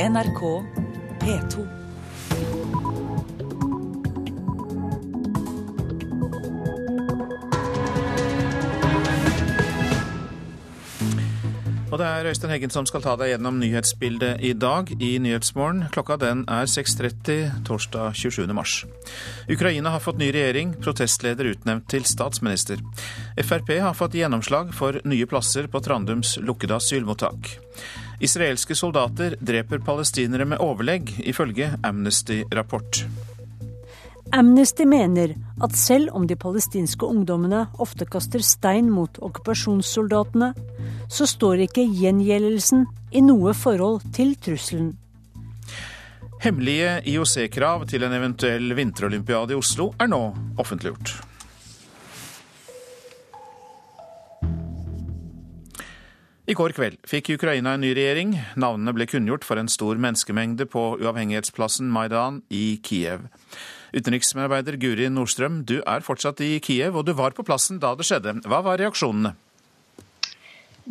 NRK P2. Og det er Øystein Heggen som skal ta deg gjennom nyhetsbildet i dag i Nyhetsmorgen. Klokka den er 6.30 torsdag 27. mars. Ukraina har fått ny regjering, protestleder utnevnt til statsminister. Frp har fått gjennomslag for nye plasser på Trandums lukkede asylmottak. Israelske soldater dreper palestinere med overlegg, ifølge Amnesty-rapport. Amnesty mener at selv om de palestinske ungdommene ofte kaster stein mot okkupasjonssoldatene, så står ikke gjengjeldelsen i noe forhold til trusselen. Hemmelige IOC-krav til en eventuell vinterolympiade i Oslo er nå offentliggjort. I går kveld fikk Ukraina en ny regjering. Navnene ble kunngjort for en stor menneskemengde på uavhengighetsplassen Maidan i Kiev. Utenriksmedarbeider Guri Nordstrøm, du er fortsatt i Kiev, og du var på plassen da det skjedde. Hva var reaksjonene?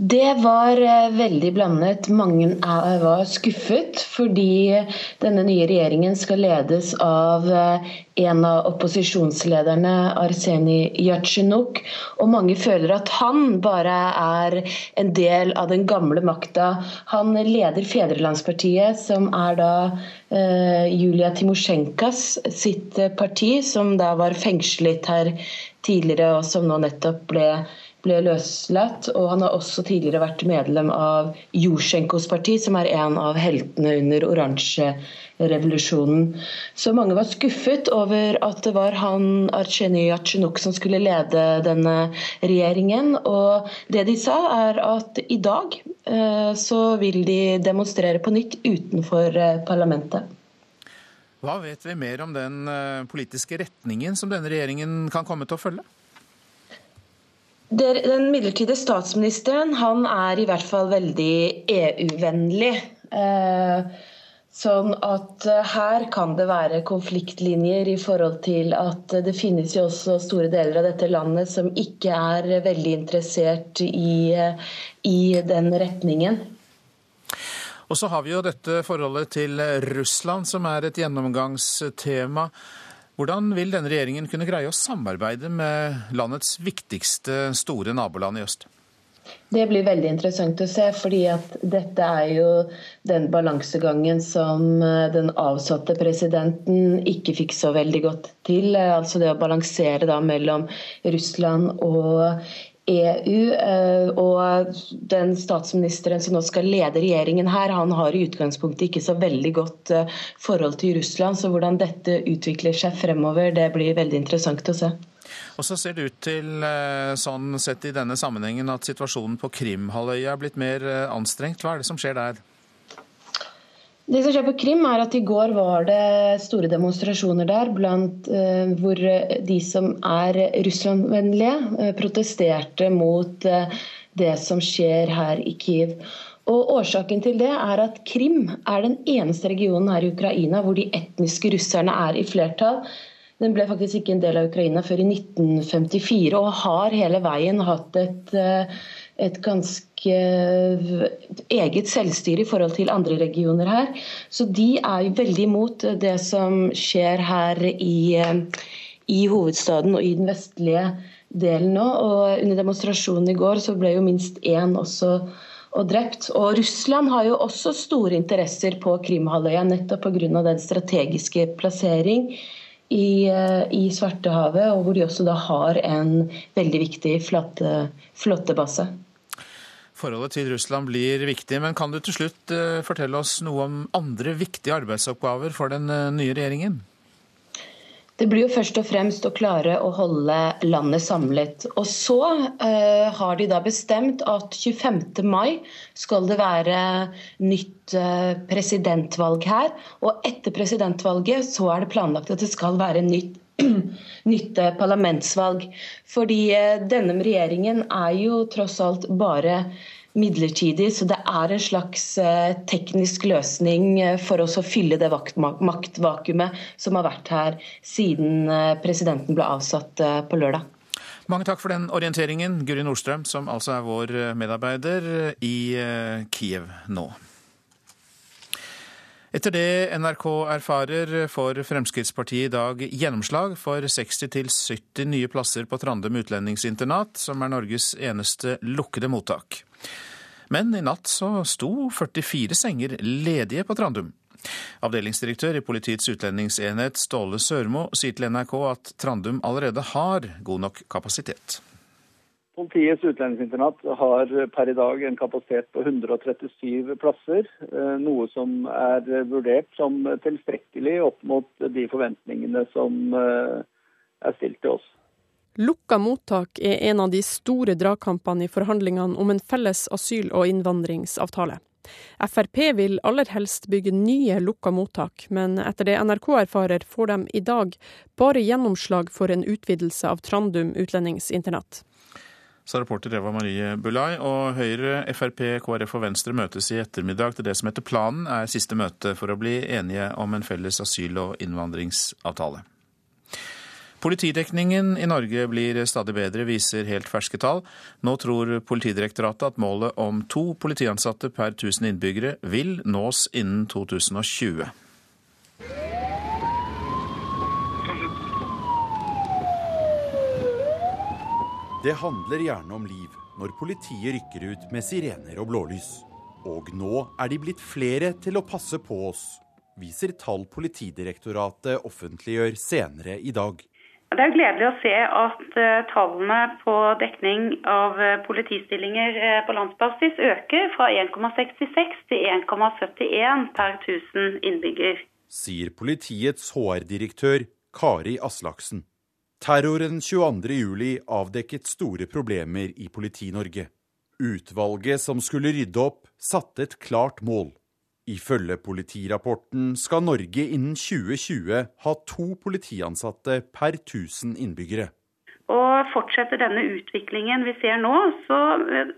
Det var eh, veldig blandet. Mange var skuffet fordi denne nye regjeringen skal ledes av eh, en av opposisjonslederne, Arsenij Jatsjenuk. Og mange føler at han bare er en del av den gamle makta. Han leder Fedrelandspartiet, som er da uh, Julia Timosjenkas sitt parti, som da var fengslet her tidligere, og som nå nettopp ble ble løslatt. Og han har også tidligere vært medlem av Jusjenkos parti, som er en av heltene under oransjerevolusjonen. Så mange var skuffet over at det var han Artsjeny Yatsjenuk som skulle lede denne regjeringen. Og det de sa, er at i dag eh, så vil de demonstrere på nytt utenfor eh, parlamentet. Hva vet vi mer om den eh, politiske retningen som denne regjeringen kan komme til å følge? Den midlertidige statsministeren han er i hvert fall veldig EU-vennlig. Eh, sånn at eh, her kan det være konfliktlinjer i forhold til at det finnes jo også store deler av dette landet som ikke er veldig interessert i, eh, i den retningen. Og så har vi jo dette forholdet til Russland, som er et gjennomgangstema. Hvordan vil denne regjeringen kunne greie å samarbeide med landets viktigste store naboland i øst? Det blir veldig interessant å se, fordi at dette er jo den balansegangen som eh, den avsatte presidenten ikke fikk så veldig godt til. Altså det å balansere da mellom Russland og EU. Eh, og den statsministeren som nå skal lede regjeringen her, han har i utgangspunktet ikke så veldig godt eh, forhold til Russland. Så hvordan dette utvikler seg fremover, det blir veldig interessant å se. Og så ser det ut til, eh, sånn sett i denne sammenhengen, at situasjonen på Krimhalvøya er blitt mer anstrengt. Hva er det som skjer der? Det som skjer på Krim er at I går var det store demonstrasjoner der blant, eh, hvor de som er Russland-vennlige, uh, protesterte mot eh, det som skjer her i Kiev. Og Årsaken til det er at Krim er den eneste regionen her i Ukraina hvor de etniske russerne er i flertall. Den ble faktisk ikke en del av Ukraina før i 1954 og har hele veien hatt et et ganske eget selvstyre i forhold til andre regioner her. Så de er veldig imot det som skjer her i, i hovedstaden og i den vestlige delen nå. Og under demonstrasjonen i går så ble jo minst én også og drept. Og Russland har jo også store interesser på Krimhalvøya, nettopp pga. den strategiske plassering i, i, Svartehavet, og hvor de også da har en veldig viktig flåtebase. Forholdet til Russland blir viktig, men kan du til slutt eh, fortelle oss noe om andre viktige arbeidsoppgaver for den eh, nye regjeringen? Det blir jo først og fremst å klare å holde landet samlet. Og så uh, har de da bestemt at 25. mai skal det være nytt uh, presidentvalg her. Og etter presidentvalget så er det planlagt at det skal være nytt nytt parlamentsvalg. Fordi denne regjeringen er jo tross alt bare midlertidig, så det er en slags eh, teknisk løsning eh, for oss å fylle det maktvakuumet som har vært her siden presidenten ble avsatt på lørdag. Mange takk for den orienteringen, Guri Nordstrøm, som altså er vår medarbeider i Kiev nå. Etter det NRK erfarer, får Fremskrittspartiet i dag gjennomslag for 60-70 nye plasser på Trandum utlendingsinternat, som er Norges eneste lukkede mottak. Men i natt så sto 44 senger ledige på Trandum. Avdelingsdirektør i Politiets utlendingsenhet Ståle Sørmo sier til NRK at Trandum allerede har god nok kapasitet. Politiets utlendingsinternat har per i dag en kapasitet på 137 plasser, eh, noe som er vurdert som tilstrekkelig opp mot de forventningene som eh, er stilt til oss. Lukka mottak er en av de store dragkampene i forhandlingene om en felles asyl- og innvandringsavtale. Frp vil aller helst bygge nye lukka mottak, men etter det NRK erfarer, får de i dag bare gjennomslag for en utvidelse av Trandum utlendingsinternat sa reporter Eva Marie Bulai. Og Høyre, Frp, KrF og Venstre møtes i ettermiddag til det som etter planen er siste møte for å bli enige om en felles asyl- og innvandringsavtale. Politidekningen i Norge blir stadig bedre, viser helt ferske tall. Nå tror Politidirektoratet at målet om to politiansatte per 1000 innbyggere vil nås innen 2020. Det handler gjerne om liv når politiet rykker ut med sirener og blålys. Og nå er de blitt flere til å passe på oss, viser tall Politidirektoratet offentliggjør senere i dag. Det er gledelig å se at uh, tallene på dekning av uh, politistillinger uh, på landsbasis øker fra 1,66 til 1,71 per 1000 innbygger. Sier politiets HR-direktør Kari Aslaksen. Terroren 22.07 avdekket store problemer i Politi-Norge. Utvalget som skulle rydde opp, satte et klart mål. Ifølge politirapporten skal Norge innen 2020 ha to politiansatte per 1000 innbyggere. Og Fortsetter denne utviklingen vi ser nå, så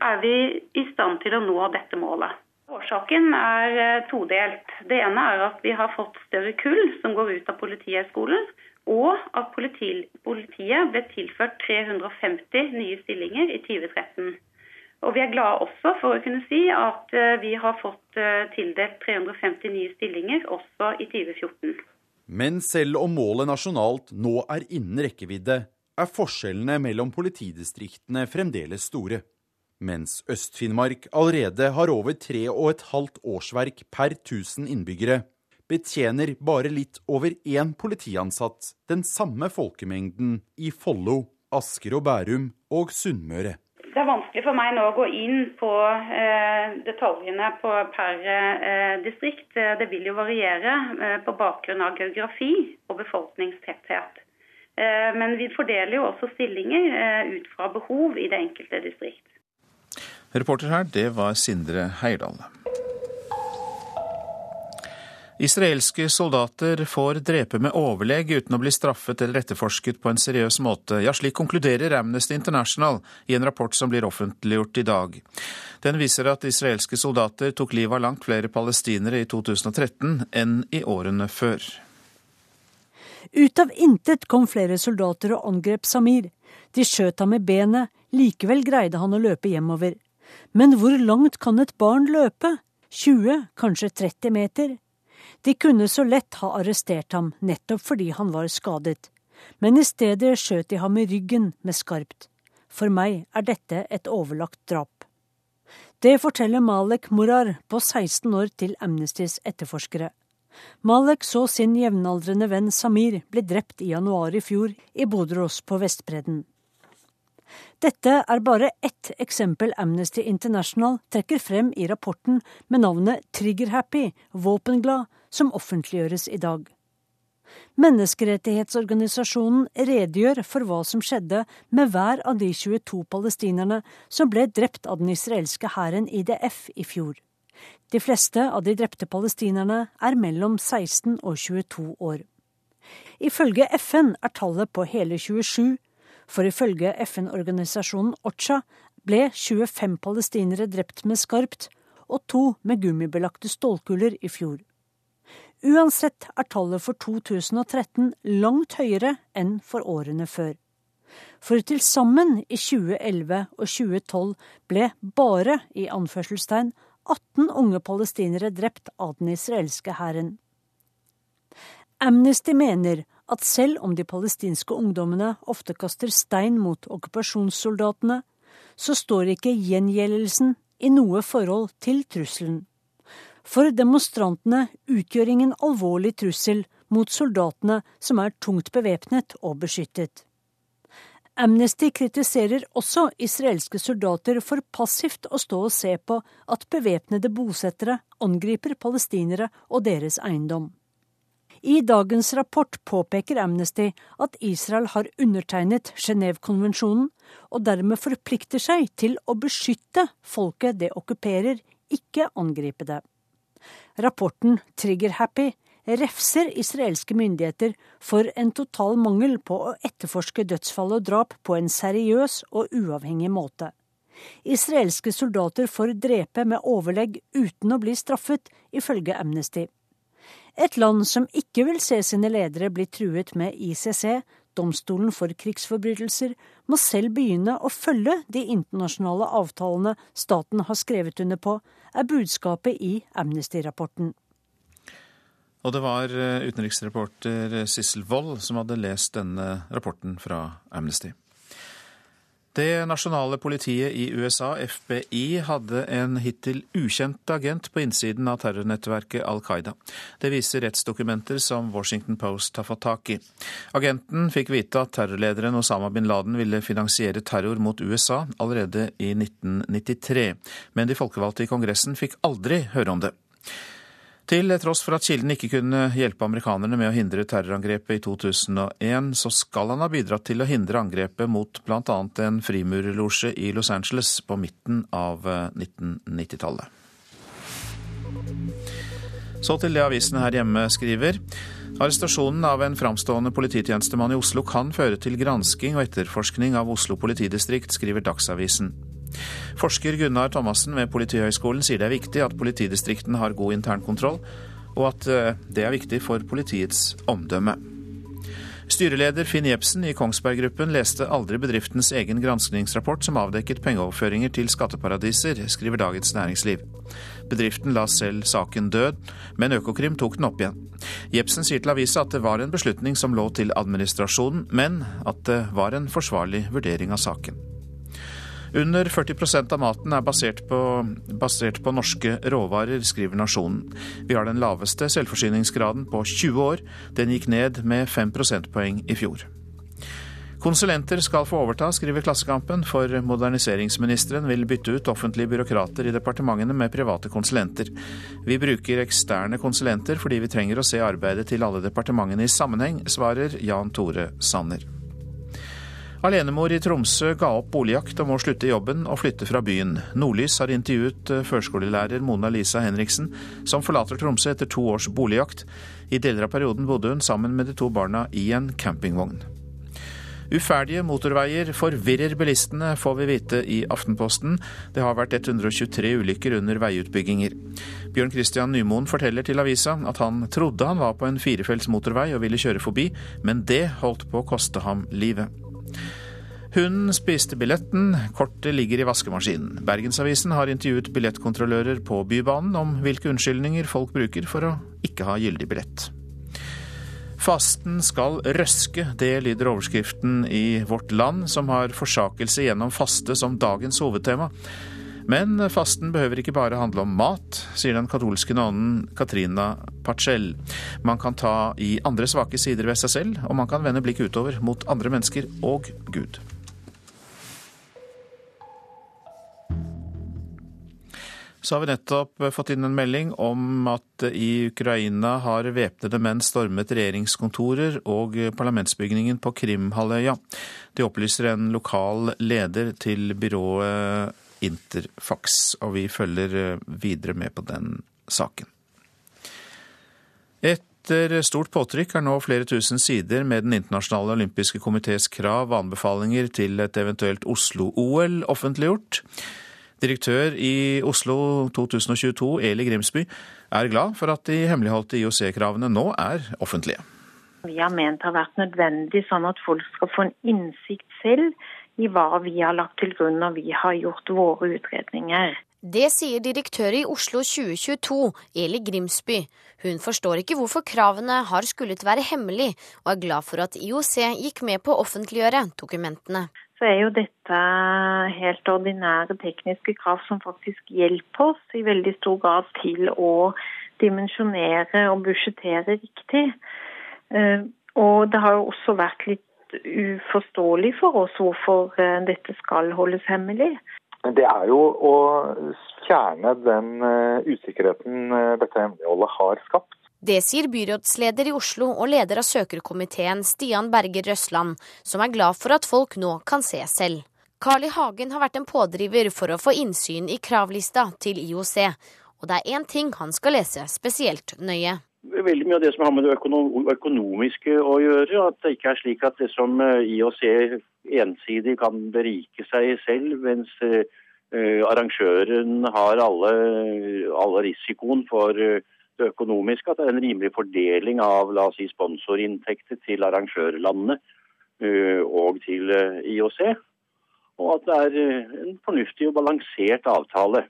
er vi i stand til å nå dette målet. Årsaken er eh, todelt. Det ene er at vi har fått større kull som går ut av Politihøgskolen og at politiet ble tilført 350 nye stillinger i 2013. Og Vi er glade også for å kunne si at eh, vi har fått eh, tildelt 350 nye stillinger også i 2014. Men selv om målet nasjonalt nå er innen rekkevidde, er forskjellene mellom politidistriktene fremdeles store. Mens Øst-Finnmark allerede har over tre og et halvt årsverk per 1000 innbyggere, betjener bare litt over én politiansatt den samme folkemengden i Follo, Asker og Bærum og Sunnmøre. Det er vanskelig for meg nå å gå inn på eh, detaljene på per eh, distrikt. Det vil jo variere eh, på bakgrunn av geografi og befolkningstetthet. Eh, men vi fordeler jo også stillinger eh, ut fra behov i det enkelte distrikt. Reporter her, det var Sindre Heirdal. Israelske soldater får drepe med overlegg uten å bli straffet eller etterforsket på en seriøs måte. Ja, slik konkluderer Amnesty International i en rapport som blir offentliggjort i dag. Den viser at israelske soldater tok livet av langt flere palestinere i 2013 enn i årene før. Ut av intet kom flere soldater og angrep Samir. De skjøt ham med benet, likevel greide han å løpe hjemover. Men hvor langt kan et barn løpe? 20, kanskje 30 meter? De kunne så lett ha arrestert ham nettopp fordi han var skadet, men i stedet skjøt de ham i ryggen med skarpt. For meg er dette et overlagt drap. Det forteller Malek Morar på 16 år til Amnestys etterforskere. Malek så sin jevnaldrende venn Samir bli drept i januar i fjor i Bodros på Vestbredden. Dette er bare ett eksempel Amnesty International trekker frem i rapporten med navnet Trigger-happy, våpenglad, som offentliggjøres i dag. Menneskerettighetsorganisasjonen redegjør for hva som skjedde med hver av de 22 palestinerne som ble drept av den israelske hæren IDF i fjor. De fleste av de drepte palestinerne er mellom 16 og 22 år. Ifølge FN er tallet på hele 27, for ifølge FN-organisasjonen OCHA ble 25 palestinere drept med skarpt og to med gummibelagte stålkuler i fjor. Uansett er tallet for 2013 langt høyere enn for årene før. For til sammen i 2011 og 2012 ble bare i anførselstegn 18 unge palestinere drept av den israelske hæren. Amnesty mener at selv om de palestinske ungdommene ofte kaster stein mot okkupasjonssoldatene, så står ikke gjengjeldelsen i noe forhold til trusselen. For demonstrantene utgjør ingen alvorlig trussel mot soldatene som er tungt bevæpnet og beskyttet. Amnesty kritiserer også israelske soldater for passivt å stå og se på at bevæpnede bosettere angriper palestinere og deres eiendom. I dagens rapport påpeker Amnesty at Israel har undertegnet Genévekonvensjonen, og dermed forplikter seg til å beskytte folket det okkuperer, ikke angripe det. Rapporten Trigger Happy refser israelske myndigheter for en total mangel på å etterforske dødsfall og drap på en seriøs og uavhengig måte. Israelske soldater får drepe med overlegg uten å bli straffet, ifølge Amnesty. Et land som ikke vil se sine ledere bli truet med ICC, domstolen for krigsforbrytelser, må selv begynne å følge de internasjonale avtalene staten har skrevet under på, er budskapet i Amnesty-rapporten. Og det var eh, utenriksreporter Sissel Wold som hadde lest denne rapporten fra Amnesty. Det nasjonale politiet i USA, FBI, hadde en hittil ukjent agent på innsiden av terrornettverket Al Qaida. Det viser rettsdokumenter som Washington Post har fått tak i. Agenten fikk vite at terrorlederen Osama bin Laden ville finansiere terror mot USA allerede i 1993, men de folkevalgte i Kongressen fikk aldri høre om det. Til tross for at kilden ikke kunne hjelpe amerikanerne med å hindre terrorangrepet i 2001, så skal han ha bidratt til å hindre angrepet mot bl.a. en frimurerlosje i Los Angeles på midten av 1990-tallet. Så til det avisene her hjemme skriver. Arrestasjonen av en framstående polititjenestemann i Oslo kan føre til gransking og etterforskning av Oslo politidistrikt, skriver Dagsavisen. Forsker Gunnar Thomassen ved Politihøgskolen sier det er viktig at politidistriktene har god internkontroll, og at eh, det er viktig for politiets omdømme. Styreleder Finn Jepsen i Kongsberg Gruppen leste aldri bedriftens egen granskningsrapport som avdekket pengeoverføringer til skatteparadiser, skriver Dagens Næringsliv. Bedriften la selv saken død, men Økokrim tok den opp igjen. Jepsen sier til avisa at det var en beslutning som lå til administrasjonen, men at det var en forsvarlig vurdering av saken. Under 40% av maten er basert på, basert på norske råvarer, skriver Nasjonen. Vi har den laveste selvforsyningsgraden på 20 år. Den gikk ned med 5 prosentpoeng i fjor. Konsulenter skal få overta, skriver Klassekampen, for moderniseringsministeren vil bytte ut offentlige byråkrater i departementene med private konsulenter. Vi bruker eksterne konsulenter fordi vi trenger å se arbeidet til alle departementene i sammenheng, svarer Jan Tore Sanner. Alenemor i Tromsø ga opp boligjakt og må slutte jobben og flytte fra byen. Nordlys har intervjuet eh, førskolelærer Mona Lisa Henriksen, som forlater Tromsø etter to års boligjakt. I deler av perioden bodde hun sammen med de to barna i en campingvogn. Uferdige motorveier forvirrer bilistene, får vi vite i Aftenposten. Det har vært 123 ulykker under veiutbygginger. Bjørn Christian Nymoen forteller til avisa at han trodde han var på en firefelts motorvei og ville kjøre forbi, men det holdt på å koste ham livet. Hun spiste billetten, kortet ligger i vaskemaskinen. Bergensavisen har intervjuet billettkontrollører på Bybanen om hvilke unnskyldninger folk bruker for å ikke ha gyldig billett. Fasten skal røske, det lyder overskriften i Vårt Land, som har forsakelse gjennom faste som dagens hovedtema. Men fasten behøver ikke bare handle om mat, sier den katolske nonnen Katrina Pacell. Man kan ta i andre svake sider ved seg selv, og man kan vende blikket utover mot andre mennesker og Gud. Så har vi nettopp fått inn en melding om at i Ukraina har væpnede menn stormet regjeringskontorer og parlamentsbygningen på Krimhalvøya. Det opplyser en lokal leder til byrået Interfax, og vi følger eh, videre med på den saken. Etter stort påtrykk er nå flere tusen sider med Den internasjonale olympiske komités krav og anbefalinger til et eventuelt Oslo-OL offentliggjort. Direktør i Oslo 2022, Eli Grimsby, er glad for at de hemmeligholdte IOC-kravene nå er offentlige. Vi har ment det har vært nødvendig sånn at folk skal få en innsikt selv i hva vi har lagt til grunn når vi har gjort våre utredninger. Det sier direktør i Oslo 2022, Eli Grimsby. Hun forstår ikke hvorfor kravene har skullet være hemmelig, og er glad for at IOC gikk med på å offentliggjøre dokumentene. Så er jo dette helt ordinære tekniske krav som faktisk hjelper oss i veldig stor grad til å dimensjonere og budsjettere riktig. Eh, og det har jo også vært litt uforståelig for oss hvorfor eh, dette skal holdes hemmelig. Det er jo å fjerne den eh, usikkerheten dette hemmeligholdet har skapt. Det sier byrådsleder i Oslo og leder av søkerkomiteen Stian Berger Røsland, som er glad for at folk nå kan se selv. Carl I. Hagen har vært en pådriver for å få innsyn i kravlista til IOC, og det er én ting han skal lese spesielt nøye veldig mye av det som har med det økonomiske å gjøre. At det ikke er slik at det som eh, IOC ensidig kan berike seg selv, mens eh, arrangøren har alle, alle risikoen for eh, det økonomiske. At det er en rimelig fordeling av la oss si, sponsorinntekter til arrangørlandene og til IOC. Og at det er en fornuftig og balansert avtale.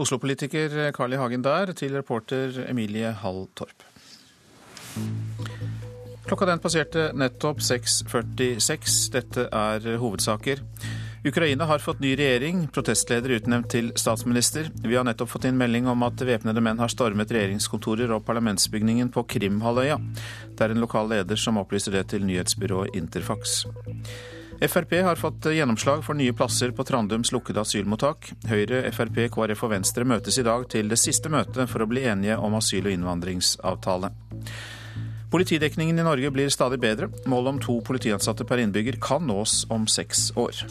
Oslo-politiker Carl I. Hagen der, til reporter Emilie Hall Torp. Klokka den passerte nettopp 6.46. Dette er hovedsaker. Ukraina har fått ny regjering, protestleder utnevnt til statsminister. Vi har nettopp fått inn melding om at væpnede menn har stormet regjeringskontorer og parlamentsbygningen på Krimhalvøya. Det er en lokal leder som opplyser det til nyhetsbyrået Interfax. Frp har fått gjennomslag for nye plasser på Trandums lukkede asylmottak. Høyre, Frp, KrF og Venstre møtes i dag til det siste møtet for å bli enige om asyl- og innvandringsavtale. Politidekningen i Norge blir stadig bedre. Målet om to politiansatte per innbygger kan nås om seks år.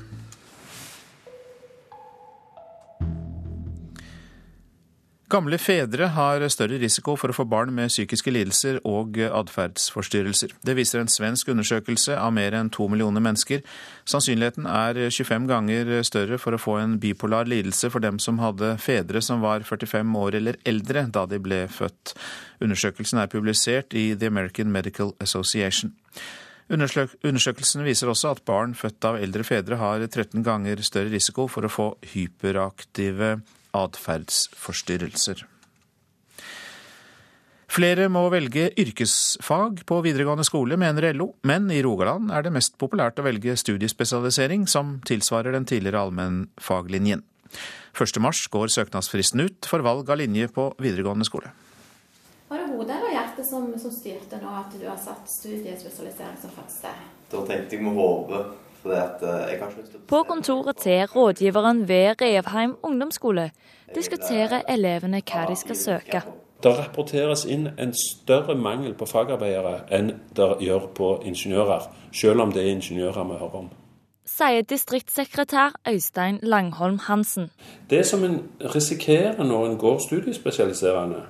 Gamle fedre har større risiko for å få barn med psykiske lidelser og atferdsforstyrrelser. Det viser en svensk undersøkelse av mer enn to millioner mennesker. Sannsynligheten er 25 ganger større for å få en bipolar lidelse for dem som hadde fedre som var 45 år eller eldre da de ble født. Undersøkelsen er publisert i The American Medical Association. Undersøkelsen viser også at barn født av eldre fedre har 13 ganger større risiko for å få hyperaktive atferdsforstyrrelser. Flere må velge yrkesfag på videregående skole, mener LO, men i Rogaland er det mest populært å velge studiespesialisering, som tilsvarer den tidligere allmennfaglinjen. 1.3 går søknadsfristen ut for valg av linje på videregående skole. Var det hodet eller hjertet som, som styrte nå at du har satt studiespesialisering som første? Da tenkte jeg med hodet. Eh, på kontoret til rådgiveren ved Revheim ungdomsskole diskuterer elevene hva de skal søke. Det rapporteres inn en større mangel på fagarbeidere enn det gjør på ingeniører, selv om det er ingeniører vi hører om. Sier distriktssekretær Øystein Langholm Hansen. Det som en risikerer når en går studiespesialiserende,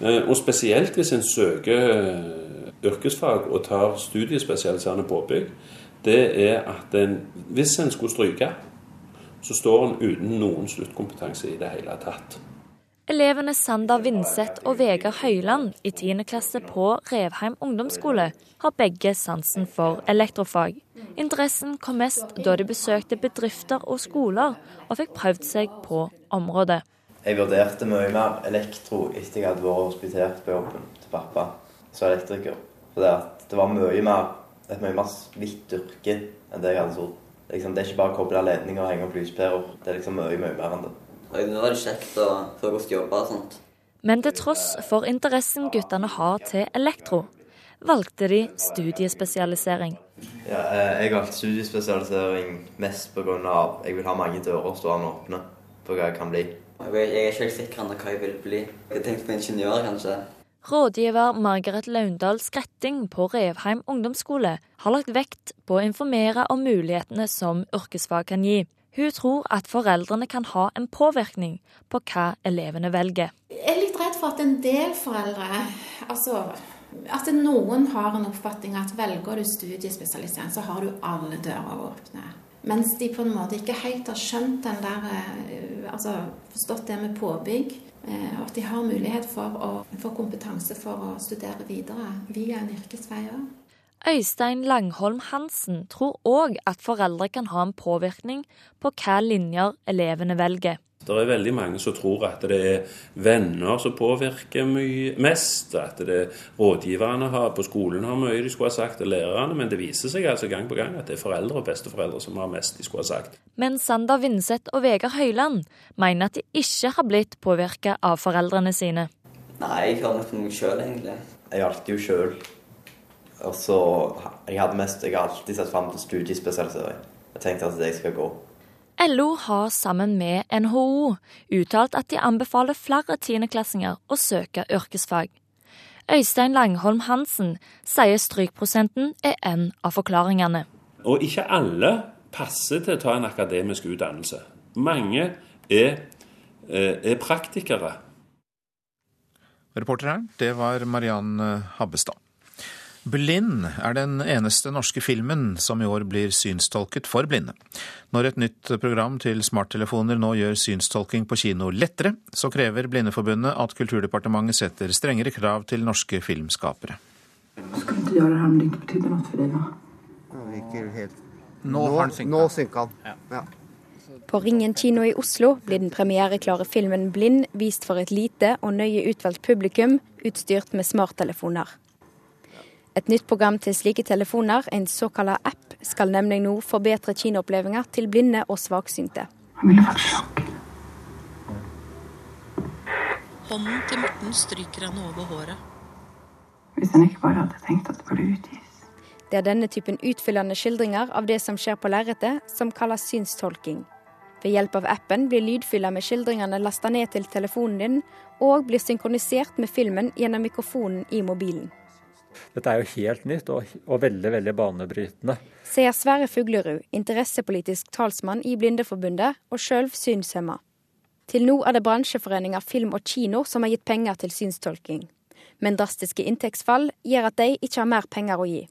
eh, og spesielt hvis en søker eh, yrkesfag og tar studiespesialiserende påbygg, det er at en, hvis en skulle stryke, så står en uten noen sluttkompetanse i det hele tatt. Elevene Sander Vinseth og Vegard Høyland i 10. klasse på Revheim ungdomsskole har begge sansen for elektrofag. Interessen kom mest da de besøkte bedrifter og skoler og fikk prøvd seg på området. Jeg vurderte mye mer elektro etter jeg hadde vært hospitert på jobben til pappa som elektriker. For det, det var mye mer et mye mer hvitt yrke enn det jeg hadde trodd. Liksom, det er ikke bare å koble ledninger og henge opp lyspærer. Det er liksom mye, mye mer enn det. Og nå er det kjekt å få godt jobbe og sånt. Men til tross for interessen guttene har til elektro, valgte de studiespesialisering. Ja, eh, jeg valgte studiespesialisering mest pga. at jeg vil ha mange dører stående åpne på hva jeg kan bli. Jeg er ikke helt sikker på hva jeg vil bli. Jeg tenkte på ingeniør, kanskje. Rådgiver Margaret Laundal Skretting på Revheim ungdomsskole har lagt vekt på å informere om mulighetene som yrkesfag kan gi. Hun tror at foreldrene kan ha en påvirkning på hva elevene velger. Jeg er litt redd for at en del foreldre altså at noen har en oppfatning at velger du studiespesialisering, så har du alle dører åpne. Mens de på en måte ikke helt har skjønt den der eh, Altså forstått det med påbygg. Eh, og at de har mulighet for å få kompetanse for å studere videre via en yrkesvei òg. Øystein Langholm Hansen tror òg at foreldre kan ha en påvirkning på hva linjer elevene velger. Det er veldig mange som tror at det er venner som påvirker mye, mest. At det er rådgiverne har, på skolen har mye de skulle ha sagt, og lærerne. Men det viser seg altså gang på gang at det er foreldre og besteforeldre som har mest de skulle ha sagt. Men Sander Vinseth og Vegard Høyland mener at de ikke har blitt påvirka av foreldrene sine. Nei, jeg har nok meg sjøl, egentlig. Jeg valgte jo sjøl. Og så Jeg hadde mest, jeg har alltid sett fram til studiespesialisering. Jeg tenkte at det skal gå. LO har sammen med NHO uttalt at de anbefaler flere tiendeklassinger å søke yrkesfag. Øystein Langholm Hansen sier strykprosenten er en av forklaringene. Og ikke alle passer til å ta en akademisk utdannelse. Mange er, eh, er praktikere. Reporter her, det var Mariann Habbestad. Blind er den eneste norske filmen som i år blir synstolket for blinde. Når et nytt program til smarttelefoner nå gjør synstolking på kino lettere, så krever Blindeforbundet at Kulturdepartementet setter strengere krav til norske filmskapere. Skal ikke gjøre det her om det ikke betydde noe for deg? Nå, har den Nå synker han. Ja. På Ringen kino i Oslo blir den premiereklare filmen 'Blind' vist for et lite og nøye utvalgt publikum, utstyrt med smarttelefoner. Et nytt program til slike telefoner, en såkalt app, skal nemlig nå forbedre kinoopplevelser til blinde og svaksynte. Hånden til Morten stryker han over håret. Hvis han ikke bare hadde tenkt at det burde utgis. Det er denne typen utfyllende skildringer av det som skjer på lerretet, som kalles synstolking. Ved hjelp av appen blir lydfylla med skildringene lasta ned til telefonen din, og blir synkronisert med filmen gjennom mikrofonen i mobilen. Dette er jo helt nytt og, og veldig veldig banebrytende. Sier Sverre Fuglerud, interessepolitisk talsmann i Blindeforbundet og sjøl synshemma. Til nå er det bransjeforeninga Film og Kino som har gitt penger til synstolking. Men drastiske inntektsfall gjør at de ikke har mer penger å gi.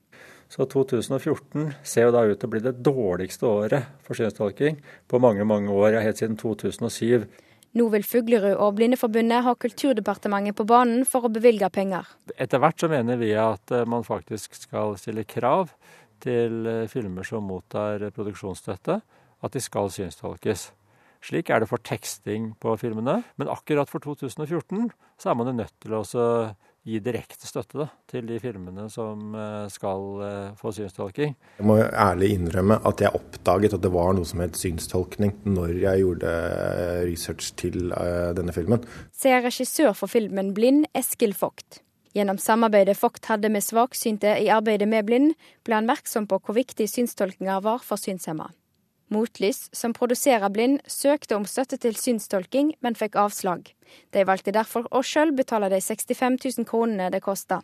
Så 2014 ser jo da ut til å bli det dårligste året for synstolking på mange, mange år, ja, helt siden 2007. Nå vil Fuglerud og Blindeforbundet ha Kulturdepartementet på banen for å bevilge penger. Etter hvert så mener vi at eh, man faktisk skal stille krav til eh, filmer som mottar produksjonsstøtte, at de skal synstolkes. Slik er det for teksting på filmene, men akkurat for 2014 så er man nødt til å gi direkte støtte da, til de filmene som eh, skal eh, få synstolking. Jeg må ærlig innrømme at jeg oppdaget at det var noe som het synstolkning når jeg gjorde eh, research til denne filmen. Sier regissør for filmen Blind, Eskil Vogt. Gjennom samarbeidet Vogt hadde med svaksynte i arbeidet med blind, ble han merksom på hvor viktig synstolkinga var for synshemma. Motlys, som produserer Blind, søkte om støtte til synstolking, men fikk avslag. De valgte derfor å sjøl betale de 65 000 kronene det kosta.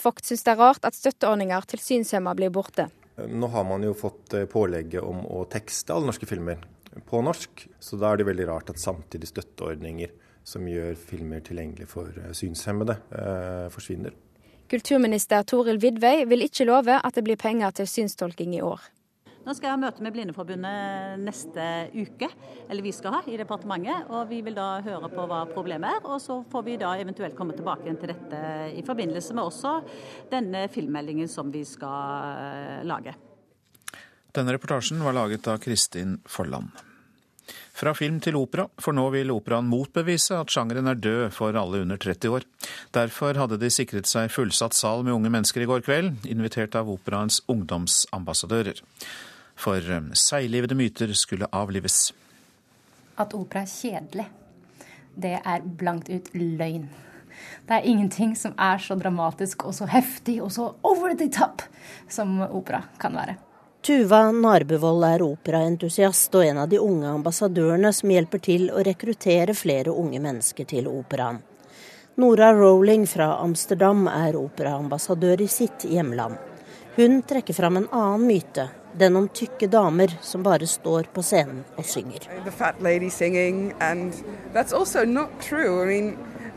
Vogt syns det er rart at støtteordninger til synshemma blir borte. Nå har man jo fått eh, pålegget om å tekste alle norske filmer på norsk, så da er det veldig rart at samtidig støtteordninger som gjør filmer tilgjengelig for eh, synshemmede, eh, forsvinner. Kulturminister Toril Vidvei vil ikke love at det blir penger til synstolking i år. Nå skal jeg ha møte med Blindeforbundet neste uke, eller vi skal ha, i departementet. og Vi vil da høre på hva problemet er, og så får vi da eventuelt komme tilbake til dette i forbindelse med også denne filmmeldingen som vi skal eh, lage. Denne reportasjen var laget av Kristin Forland. Fra film til opera, for nå vil operaen motbevise at sjangeren er død for alle under 30 år. Derfor hadde de sikret seg fullsatt sal med unge mennesker i går kveld, invitert av operaens ungdomsambassadører for eh, seiglivede myter skulle avlives. At opera er kjedelig, det er blankt ut løgn. Det er ingenting som er så dramatisk og så heftig og så over the top som opera kan være. Tuva Narbevold er operaentusiast og en av de unge ambassadørene som hjelper til å rekruttere flere unge mennesker til operaen. Nora Rowling fra Amsterdam er operaambassadør i sitt hjemland. Hun trekker fram en annen myte den om tykke damer som bare står på scenen og synger.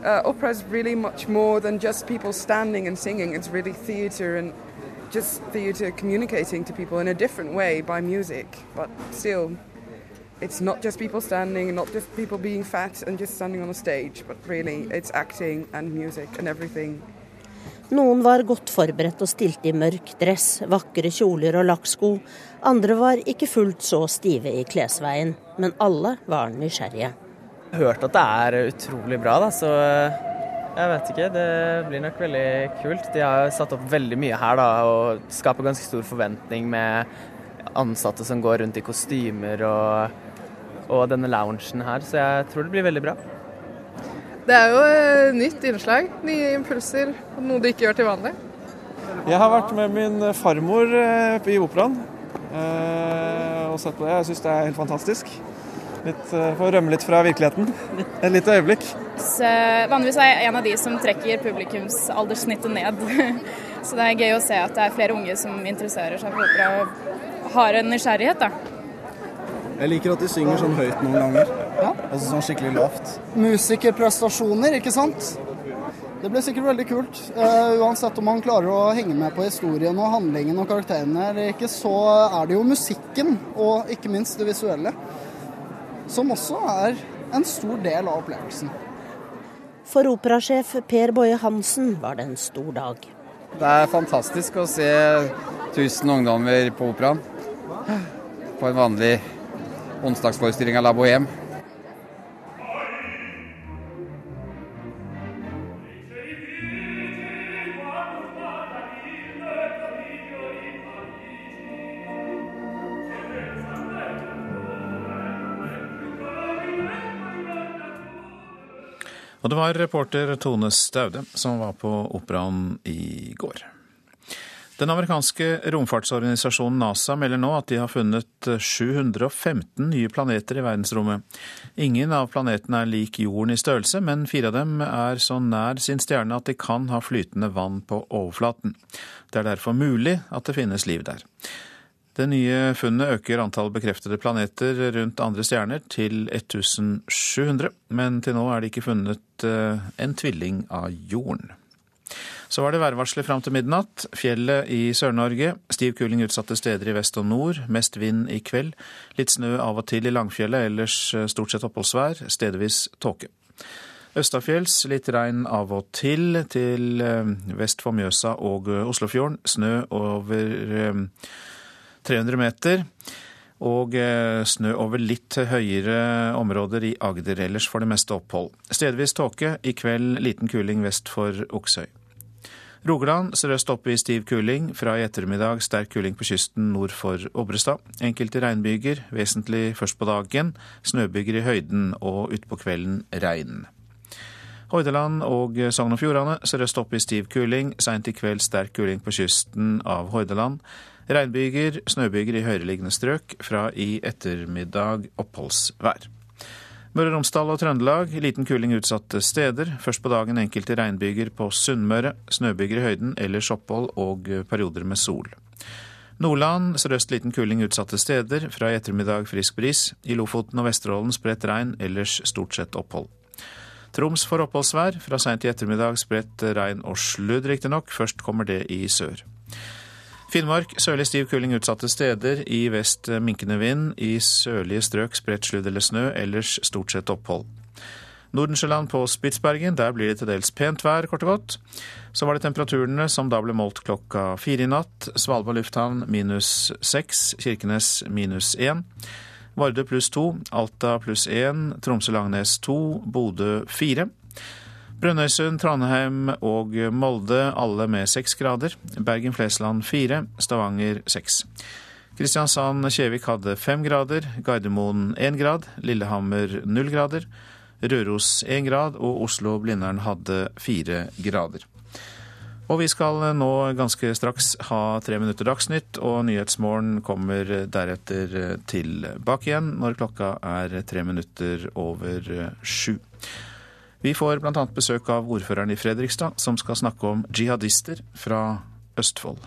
Uh, opera is really much more than just people standing and singing. It's really theatre and just theatre communicating to people in a different way by music. But still, it's not just people standing and not just people being fat and just standing on a stage, but really it's acting and music and everything Noen var godt forberedt og stilte i mørk dress, vakre kjoler og lakksko. Andre var ikke fullt så stive i klesveien, men alle var nysgjerrige. Jeg har hørt at det er utrolig bra, da, så eh, jeg vet ikke. Det blir nok veldig kult. De har satt opp veldig mye her da, og skaper ganske stor forventning med ansatte som går rundt i kostymer og, og denne loungen her, så jeg tror det blir veldig bra. Det er jo nytt innslag. Nye impulser. Noe du ikke gjør til vanlig. Jeg har vært med min farmor eh, i operaen eh, og sett på det. Jeg syns det er helt fantastisk. Litt, for å rømme litt fra virkeligheten et lite øyeblikk. Så, vanligvis er jeg en av de som trekker publikumsalderssnittet ned. Så det er gøy å se at det er flere unge som interesserer seg for opera og har en nysgjerrighet. da. Jeg liker at de synger sånn høyt noen ganger. Ja. Altså sånn skikkelig lavt. Musikerprestasjoner, ikke sant. Det blir sikkert veldig kult. Uh, uansett om man klarer å henge med på historien og handlingen og karakterene eller ikke, så er det jo musikken og ikke minst det visuelle som også er en stor del av opplevelsen. For operasjef Per Boje Hansen var det en stor dag. Det er fantastisk å se 1000 ungdommer på operaen på en vanlig onsdagsforestilling av La Bohème. Og det var reporter Tone Staude som var på operaen i går. Den amerikanske romfartsorganisasjonen NASA melder nå at de har funnet 715 nye planeter i verdensrommet. Ingen av planetene er lik jorden i størrelse, men fire av dem er så nær sin stjerne at de kan ha flytende vann på overflaten. Det er derfor mulig at det finnes liv der. Det nye funnet øker antall bekreftede planeter rundt andre stjerner til 1700, men til nå er det ikke funnet eh, en tvilling av jorden. Så var det værvarselet fram til midnatt. Fjellet i Sør-Norge. Stiv kuling utsatte steder i vest og nord. Mest vind i kveld. Litt snø av og til i Langfjellet, ellers eh, stort sett oppholdsvær. Stedvis tåke. Østafjells litt regn av og til. Til eh, vest for Mjøsa og Oslofjorden. Snø over 300 meter. Og eh, snø over litt høyere områder i Agder, ellers for det meste opphold. Stedvis tåke, i kveld liten kuling vest for Oksøy. Rogaland sørøst oppe i stiv kuling, fra i ettermiddag sterk kuling på kysten nord for Obrestad. Enkelte regnbyger, vesentlig først på dagen. Snøbyger i høyden og utpå kvelden regn. Hordaland og Sogn og Fjordane sørøst oppe i stiv kuling, seint i kveld sterk kuling på kysten av Hordaland. Regnbyger, snøbyger i høyereliggende strøk. Fra i ettermiddag oppholdsvær. Møre og Romsdal og Trøndelag liten kuling utsatte steder. Først på dagen enkelte regnbyger på Sunnmøre. Snøbyger i høyden, ellers opphold og perioder med sol. Nordland sørøst liten kuling utsatte steder. Fra i ettermiddag frisk bris. I Lofoten og Vesterålen spredt regn, ellers stort sett opphold. Troms får oppholdsvær. Fra seint i ettermiddag spredt regn og sludd, riktignok. Først kommer det i sør. Finnmark sørlig stiv kuling utsatte steder. I vest minkende vind. I sørlige strøk spredt sludd eller snø, ellers stort sett opphold. Nordensjøland på Spitsbergen, der blir det til dels pent vær, kort og godt. Så var det temperaturene som da ble målt klokka fire i natt. Svalbard lufthavn minus seks, Kirkenes minus én. Vardø pluss to, Alta pluss én, Tromsø-Langnes to, Bodø fire. Brønnøysund, Trondheim og Molde alle med seks grader. Bergen-Flesland fire, Stavanger seks. Kristiansand-Kjevik hadde fem grader, Gardermoen én grad, Lillehammer null grader, Røros én grad og Oslo-Blindern hadde fire grader. Og vi skal nå ganske straks ha tre minutter Dagsnytt, og Nyhetsmorgen kommer deretter tilbake igjen når klokka er tre minutter over sju. Vi får bl.a. besøk av ordføreren i Fredrikstad, som skal snakke om jihadister fra Østfold.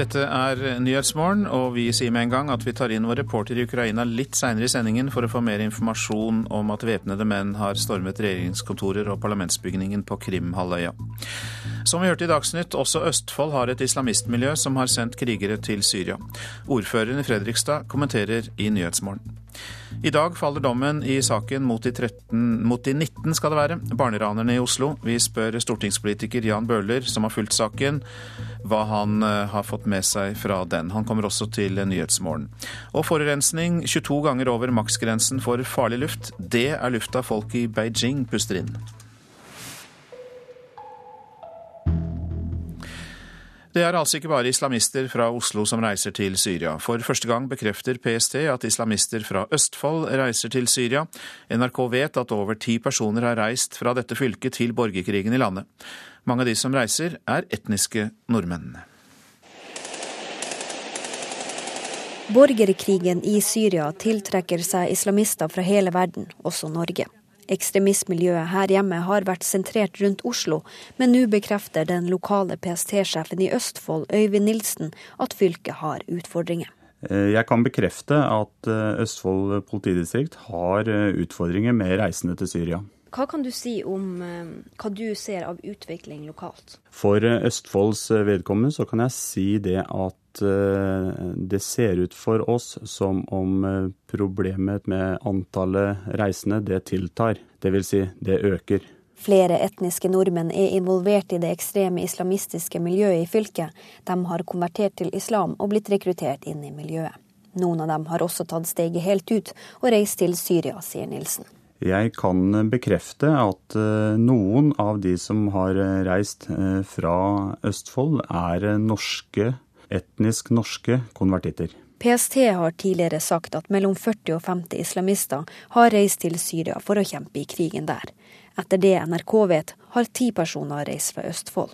Dette er Nyhetsmorgen, og vi sier med en gang at vi tar inn vår reporter i Ukraina litt seinere i sendingen for å få mer informasjon om at væpnede menn har stormet regjeringskontorer og parlamentsbygningen på Krimhalvøya. Som vi hørte i Dagsnytt, også Østfold har et islamistmiljø som har sendt krigere til Syria. Ordføreren i Fredrikstad kommenterer i Nyhetsmorgen. I dag faller dommen i saken mot de, 13, mot de 19 skal det være, barneranerne i Oslo. Vi spør stortingspolitiker Jan Bøhler, som har fulgt saken, hva han eh, har fått med seg fra den. Han kommer også til Nyhetsmorgen. Og forurensning 22 ganger over maksgrensen for farlig luft. Det er lufta folk i Beijing puster inn. Det er altså ikke bare islamister fra Oslo som reiser til Syria. For første gang bekrefter PST at islamister fra Østfold reiser til Syria. NRK vet at over ti personer har reist fra dette fylket til borgerkrigen i landet. Mange av de som reiser, er etniske nordmenn. Borgerkrigen i Syria tiltrekker seg islamister fra hele verden, også Norge. Ekstremistmiljøet her hjemme har vært sentrert rundt Oslo, men nå bekrefter den lokale PST-sjefen i Østfold, Øyvind Nilsen, at fylket har utfordringer. Eh, jeg kan bekrefte at eh, Østfold politidistrikt har eh, utfordringer med reisende til Syria. Hva kan du si om hva du ser av utvikling lokalt? For Østfolds vedkommende så kan jeg si det at det ser ut for oss som om problemet med antallet reisende det tiltar. Det vil si, det øker. Flere etniske nordmenn er involvert i det ekstreme islamistiske miljøet i fylket. De har konvertert til islam og blitt rekruttert inn i miljøet. Noen av dem har også tatt steget helt ut og reist til Syria, sier Nilsen. Jeg kan bekrefte at eh, noen av de som har eh, reist eh, fra Østfold, er norske, etnisk norske konvertitter. PST har tidligere sagt at mellom 40 og 50 islamister har reist til Syria for å kjempe i krigen der. Etter det NRK vet, har ti personer reist fra Østfold.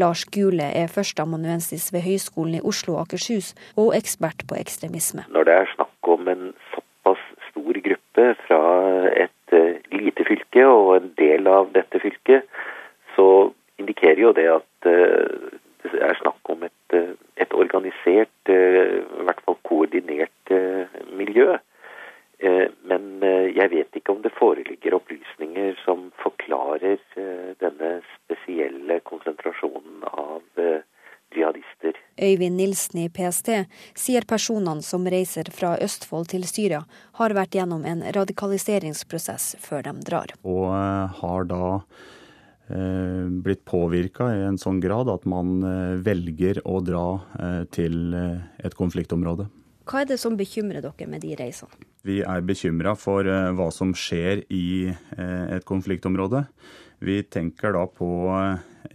Lars Gule er førsteamanuensis ved Høgskolen i Oslo og Akershus, og ekspert på ekstremisme. Når det er snakk om en såpass stor gruppe fra et lite fylke og en del av dette fylket, så indikerer jo det at eh, det er snakk om et, eh, et organisert, eh, i hvert fall koordinert miljø. Men jeg vet ikke om det foreligger opplysninger som forklarer denne spesielle konsentrasjonen av jihadister. Øyvind Nilsen i PST sier personene som reiser fra Østfold til Syria, har vært gjennom en radikaliseringsprosess før de drar. Og eh, har da eh, blitt påvirka i en sånn grad at man eh, velger å dra til et konfliktområde. Hva er det som bekymrer dere med de reisene? Vi er bekymra for hva som skjer i et konfliktområde. Vi tenker da på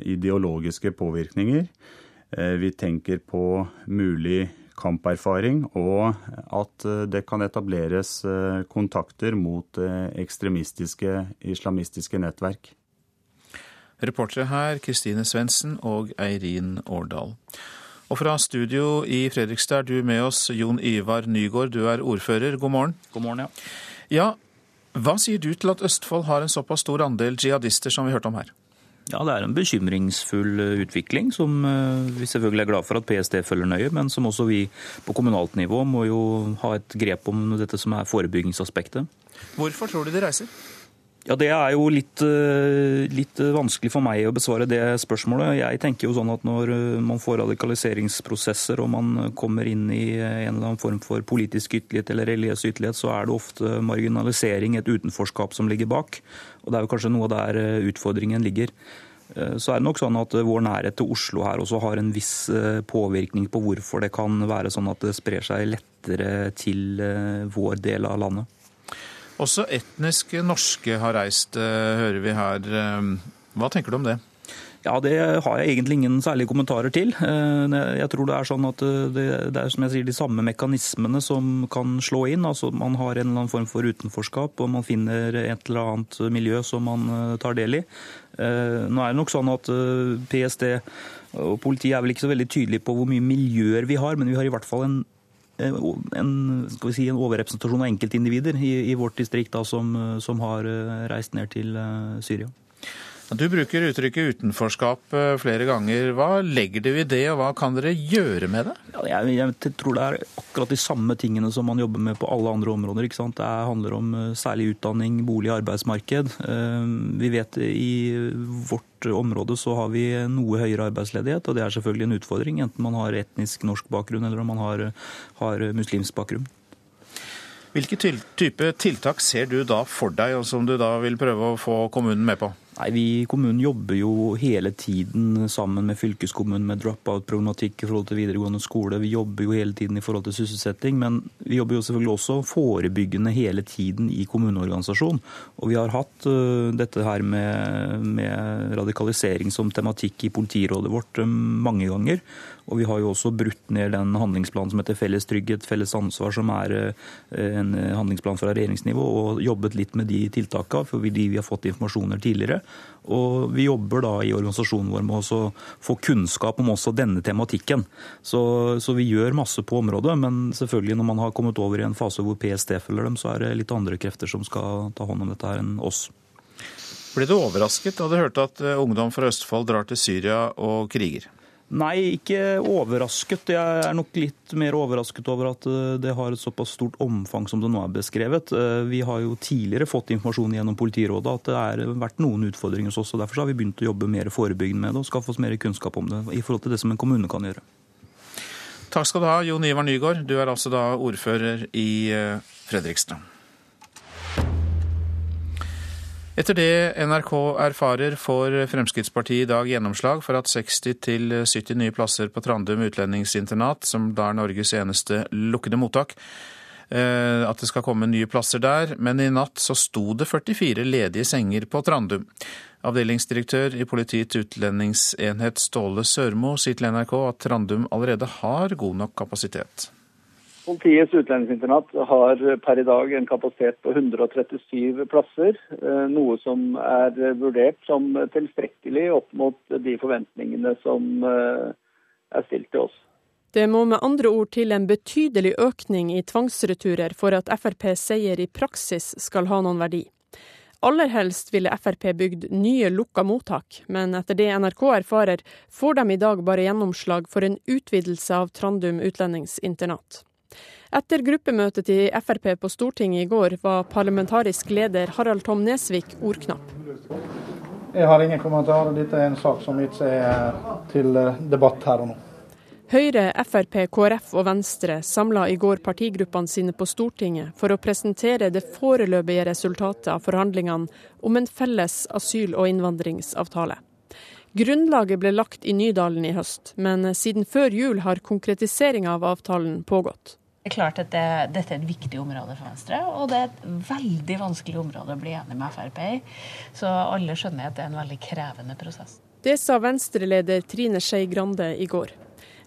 ideologiske påvirkninger. Eh, vi tenker på mulig kamperfaring, og at eh, det kan etableres eh, kontakter mot ekstremistiske islamistiske nettverk. Reportere her Kristine Svendsen og Eirin Årdal. Og fra studio i Fredrikstad er du med oss, Jon Ivar Nygård. Du er ordfører. God morgen. God morgen, ja. Ja, Hva sier du til at Østfold har en såpass stor andel jihadister som vi hørte om her? Ja, Det er en bekymringsfull eh, utvikling, som eh, vi selvfølgelig er glad for at PST følger nøye, men som også vi på kommunalt nivå må jo ha et grep om dette som er forebyggingsaspektet. Hvorfor tror du de reiser? Ja, Det er jo litt, eh, litt, vanskelig for meg å besvare det spørsmålet. Jeg tenker jo sånn at Når man får radikaliseringsprosesser og man kommer inn i en eller annen form for politisk ytterlighet eller religiøs ytterlighet, så er det ofte marginalisering, et utenforskap som ligger bak. Og Det er jo kanskje noe der utfordringen ligger. Eh, så er det nok sånn at eh, Vår nærhet til Oslo her også har en viss eh, påvirkning på hvorfor det kan være sånn at det sprer seg lettere til vår del av landet. Også etnisk norske har reist, hører vi her. Hva tenker du om det? Ja, Det har jeg egentlig ingen særlige kommentarer til. Jeg tror det er sånn at det, det, er som jeg sier, de samme mekanismene som kan slå inn. Altså Man har en eller annen form for utenforskap, og man finner et eller annet miljø som man tar del i. Eh, nå er det nok sånn at eh, PST og politiet er vel ikke så veldig tydelige på hvor mye miljøer vi har, men vi har i hvert fall en eh, en, si, en overrepresentasjon av enkeltindivider i, i vårt distrikt da, som, som, har reist ned til Syria. Du bruker uttrykket utenforskap eh, flere ganger. Hva legger du i det, og hva kan dere gjøre med det? Ja, jeg, jeg, tror det er akkurat de samme tingene som man jobber med på alle andre områder. Det handler om eh, særlig utdanning, bolig, arbeidsmarked. Eh, vi vet i vårt område så har vi noe høyere arbeidsledighet, og det er selvfølgelig en utfordring, enten man har etnisk norsk bakgrunn eller om man har, har muslimsk bakgrunn. Hvilke type tiltak ser du da for deg, og som du da vil prøve å få kommunen med på? Nei, Vi i kommunen jobber jo hele tiden sammen med fylkeskommunen med drop-out-problematikk i forhold til videregående skole. Vi jobber jo hele tiden i forhold til sysselsetting, men vi jobber jo selvfølgelig også forebyggende hele tiden i kommuneorganisasjon. Og vi har hatt uh, dette her med, med, radikalisering som tematikk i politirådet vårt uh, mange ganger. Og vi har jo også brutt ned den handlingsplanen som heter Felles trygghet, felles ansvar, som er uh, en handlingsplan fra regjeringsnivå, og jobbet litt med de tiltakene fordi vi har fått informasjoner tidligere. Og vi jobber da i organisasjonen vår med å få kunnskap om også denne tematikken. Så, så, vi gjør masse på området, men selvfølgelig når man har kommet over i en fase hvor PST følger dem, så er det litt andre krefter som skal ta hånd om dette her enn oss. Ble du overrasket da du hørte at eh, ungdom fra Østfold drar til Syria og kriger? Nei, ikke overrasket. Jeg er nok litt mer overrasket over at eh, det har et såpass stort omfang som det nå er beskrevet. Eh, vi har jo tidligere fått informasjon gjennom politirådet at det har vært noen utfordringer hos oss. og Derfor har vi begynt å jobbe mer forebyggende med det og skaffe oss mer kunnskap om det i forhold til det som en kommune kan gjøre. Takk skal du ha, Jon Ivar Nygaard. Du er altså da ordfører i eh, Fredrikstad. Etter det NRK erfarer, får Fremskrittspartiet i dag gjennomslag for at 60-70 nye plasser på Trandum utlendingsinternat, som da er Norges eneste lukkede mottak, eh, at det skal komme nye plasser der. Men i natt så sto det 44 ledige senger på Trandum. Avdelingsdirektør i Politiets utlendingsenhet Ståle Sørmo sier til NRK at Trandum allerede har god nok kapasitet. Politiets utlendingsinternat har per i dag en kapasitet på 137 plasser, eh, noe som er vurdert som tilstrekkelig opp mot de forventningene som eh, er stilt til oss. Det må med andre ord til en betydelig økning i tvangsreturer for at FrPs seier i praksis skal ha noen verdi. Aller helst ville Frp bygd nye lukka mottak, men etter det NRK erfarer, får de i dag bare gjennomslag for en utvidelse av Trandum utlendingsinternat. Etter gruppemøtet til Frp på Stortinget i går var parlamentarisk leder Harald Tom Nesvik ordknapp. Jeg har ingen kommentarer. Dette er en sak som ikke er til eh, debatt her og nå. Høyre, Frp, KrF og Venstre samla i går partigruppene sine på Stortinget for å presentere det foreløpige resultatet av forhandlingene om en felles asyl- og innvandringsavtale. Grunnlaget ble lagt i Nydalen i høst, men siden før jul har konkretiseringa av avtalen pågått. Det er klart at det, Dette er et viktig område for Venstre, og det er et veldig vanskelig område å bli enig med Frp i. Så alle skjønner at det er en veldig krevende prosess. Det sa Venstre-leder Trine Skei Grande i går.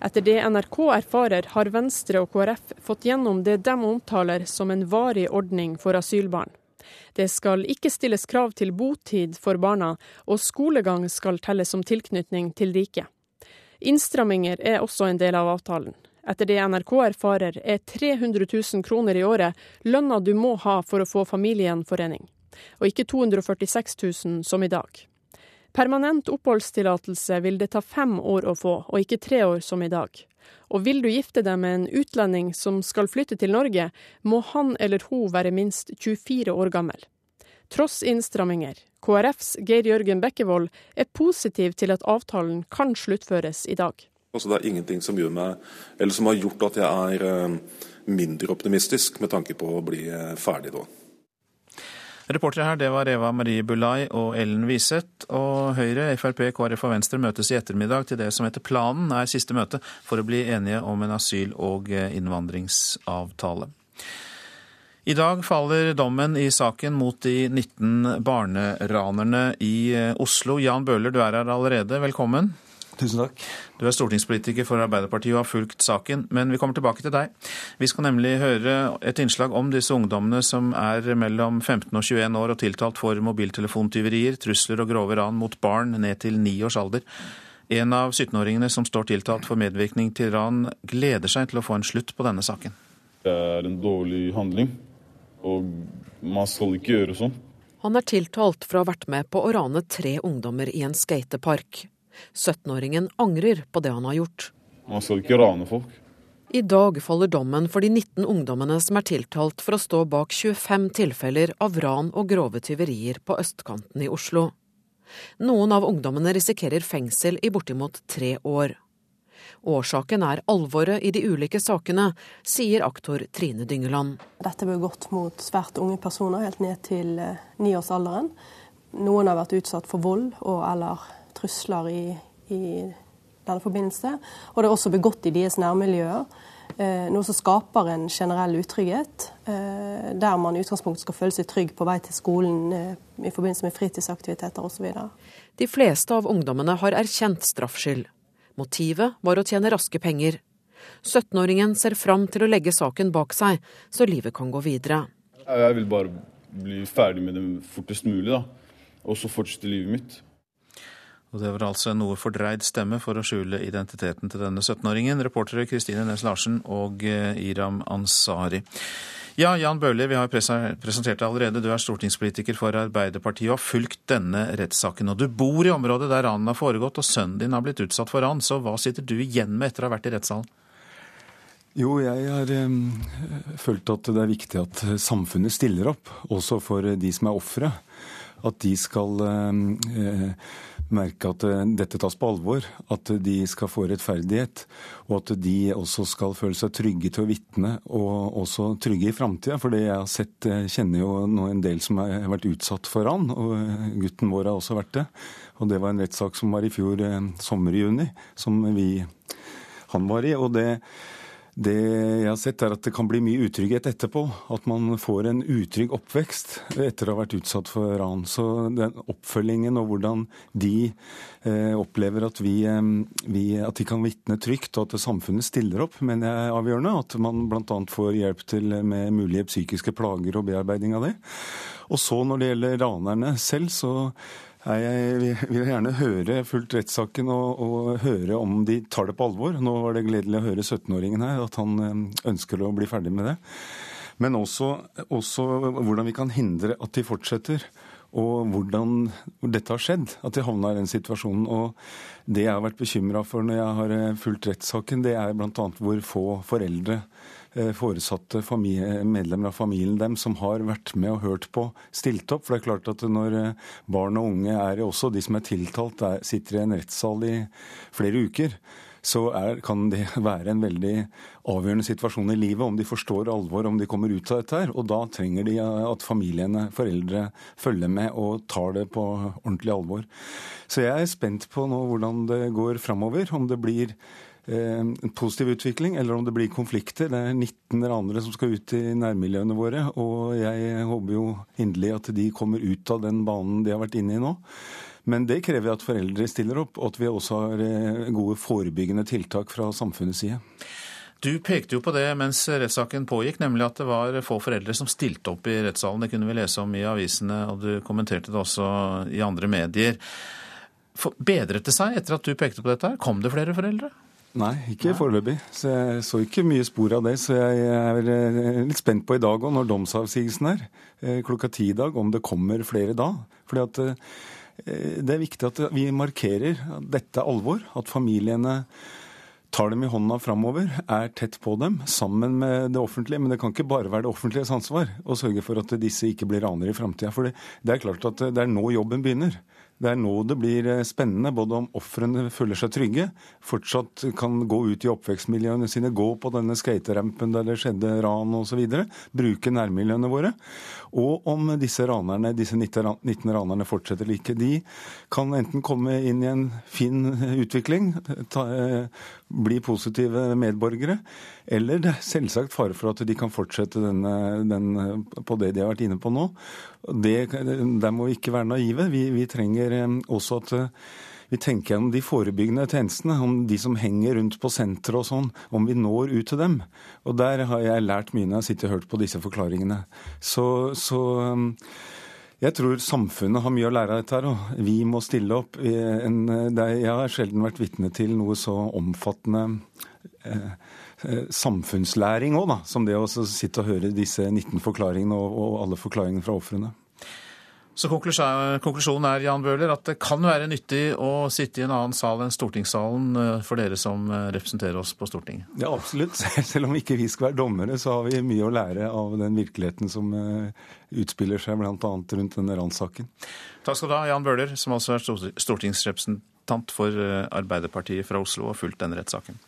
Etter det NRK erfarer, har Venstre og KrF fått gjennom det de omtaler som en varig ordning for asylbarn. Det skal ikke stilles krav til botid for barna, og skolegang skal telles som tilknytning til riket. Innstramminger er også en del av avtalen. Etter det NRK erfarer, er 300 000 kroner i året lønna du må ha for å få familiegjenforening, og ikke 246 000 som i dag. Permanent oppholdstillatelse vil det ta fem år å få, og ikke tre år som i dag. Og vil du gifte deg med en utlending som skal flytte til Norge, må han eller hun være minst 24 år gammel. Tross innstramminger, KrFs Geir Jørgen Bekkevold er positiv til at avtalen kan sluttføres i dag. Altså, det er ingenting som, meg, som, har gjort at jeg er eh, mindre optimistisk med tanke på å bli eh, ferdig da. Reportere her det var Eva Marie Bulai og Ellen Wiseth. Og Høyre, Frp, KrF og Venstre møtes i ettermiddag til det som etter planen er siste møte for å bli enige om en asyl- og eh, innvandringsavtale. I dag faller dommen i saken mot de 19 barneranerne i Oslo. Jan Bøhler, du er her allerede. Velkommen. Tusen takk. Du er stortingspolitiker for Arbeiderpartiet og har fulgt saken, men vi kommer tilbake til deg. Vi skal nemlig høre et innslag om disse ungdommene som er mellom 15 og 21 år og tiltalt for mobiltelefontyverier, trusler og grove ran mot barn ned til ni års alder. En av 17-åringene som står tiltalt for medvirkning til ran, gleder seg til å få en slutt på denne saken. Det er en dårlig handling, og man skal ikke gjøre sånn. Han er tiltalt for å ha vært med på å rane tre ungdommer i en skatepark. 17-åringen angrer på det han har gjort. Man skal ikke rane folk. I dag faller dommen for de 19 ungdommene som er tiltalt for å stå bak 25 tilfeller av ran og grove tyverier på østkanten i Oslo. Noen av ungdommene risikerer fengsel i bortimot tre år. Årsaken er alvoret i de ulike sakene, sier aktor Trine Dyngeland. Dette ble gått mot svært unge personer, helt ned til eh, niårsalderen. Noen har vært utsatt for vold og eller trusler i, i denne forbindelse. Og det er også begått i deres nærmiljøer. Eh, noe som skaper en generell utrygghet, eh, der man i utgangspunktet skal føle seg trygg på vei til skolen i forbindelse med fritidsaktiviteter osv. De fleste av ungdommene har erkjent straffskyld. Motivet var å tjene raske penger. 17-åringen ser fram til å legge saken bak seg, så livet kan gå videre. Jeg vil bare bli ferdig med det fortest mulig, da. Og så fortsette livet mitt. Og Det var altså en noe fordreid stemme for å skjule identiteten til denne 17-åringen. Reportere Kristine Næss Larsen og eh, Iram Ansari. Ja, Jan Bøhler, vi har presentert deg allerede. Du er stortingspolitiker for Arbeiderpartiet og har fulgt denne rettssaken. Og du bor i området der ranen har foregått, og sønnen din har blitt utsatt for ran. Så hva sitter du igjen med etter å ha vært i rettssalen? Jo, jeg har um, følt at det er viktig at samfunnet stiller opp, også for de som er ofre. At de skal eh, merke at eh, dette tas på alvor, at de skal få rettferdighet. Og at de også skal føle seg trygge til å vitne, og også trygge i framtida. For det jeg har sett, eh, kjenner jo nå en del som har vært utsatt for ran, og gutten vår har også vært det. Og det var en rettssak som var i fjor sommer i juni, som vi, han var i. og det det jeg har sett, er at det kan bli mye utrygghet etterpå. At man får en utrygg oppvekst etter å ha vært utsatt for ran. Så den oppfølgingen og hvordan de eh, opplever at, vi, eh, vi, at de kan vitne trygt, og at samfunnet stiller opp, mener jeg er avgjørende. At man bl.a. får hjelp til med mulige psykiske plager og bearbeiding av det. Og så når det gjelder ranerne selv, så jeg vil gjerne høre fullt rettssaken og, og, høre om de tar det på alvor. Nå var det gledelig å høre 17-åringen her, at han eh, ønsker å bli ferdig med det. Men også, også hvordan vi kan hindre at de fortsetter og hvordan dette har skjedd, at de havna i den situasjonen. Og det jeg har vært bekymra for når jeg har eh, fulgt rettssaken, det er bl.a. hvor få foreldre foresatte medlemmer av familien dem som har vært med og hørt på, stilt opp. For det er klart at når eh, barn og unge er også de som er tiltalt, er, sitter i en rettssal i flere uker, så er, kan det være en veldig avgjørende situasjon i livet om de forstår alvor, om de kommer ut av dette her. Og da trenger de at familiene, foreldre, følger med og tar det på ordentlig alvor. Så jeg er spent på nå hvordan det går framover. Om det blir Eh, en positiv utvikling, eller om det blir konflikter. Det er 19 ranere som skal ut i nærmiljøene våre, og jeg håper jo inderlig at de kommer ut av den banen de har vært inne i nå. Men det krever at foreldre stiller opp, og at vi også har eh, gode forebyggende tiltak fra samfunnets side. Du pekte jo på det mens rettssaken pågikk, nemlig at det var få foreldre som stilte opp i rettssalen. Det kunne vi lese om i avisene, og du kommenterte det også i andre medier. Bedret det seg etter at du pekte på dette? Kom det flere foreldre? Nei, ikke foreløpig. Så jeg så ikke mye spor av det. Så jeg er eh, litt spent på i dag òg, når domsavsigelsen er eh, klokka ti i dag, om det kommer flere da. Fordi at eh, det er viktig at vi markerer at dette er alvor. At familiene tar dem i hånda framover, er tett på dem, sammen med det offentlige. Men det kan ikke bare være det offentliges ansvar å sørge for at disse ikke blir ranere i framtida. For det er klart at det er nå jobben begynner. Det er nå det blir eh, spennende, både om ofrene føler seg trygge, fortsatt kan gå ut i oppvekstmiljøene sine, gå på denne skaterampen der det skjedde ran osv., bruke nærmiljøene våre, og om disse ranerne, disse 19 ranerne fortsetter eller ikke. De kan enten komme inn i en fin utvikling, ta, eh, bli positive medborgere, eller det er selvsagt fare for at de kan fortsette denne, den, på det de har vært inne på nå. Det, der må vi ikke være naive. Vi, vi trenger eh, også at eh, vi tenker gjennom de forebyggende tjenestene, om de som henger rundt på senteret og sånn, om vi når ut til dem. Og der har jeg lært mye når jeg har sittet og hørt på disse forklaringene. Så, så eh, jeg tror samfunnet har mye å lære av dette, her, og vi må stille opp. Jeg har sjelden vært vitne til noe så omfattende eh, Eh, samfunnslæring òg, som det å sitte og høre disse 19 forklaringene og, alle forklaringene fra ofrene. Så konklusjonen er Jan Bøhler, at det kan være nyttig å sitte i en annen sal enn stortingssalen eh, for dere som eh, representerer oss på Stortinget? Ja, absolutt. Selv om ikke vi skal være dommere, så har vi mye å lære av den virkeligheten som eh, utspiller seg bl.a. rundt denne ranssaken. Takk skal du ha, Jan Bøhler, som altså er stortingsrepresentant for Arbeiderpartiet fra Oslo og fulgt denne rettssaken.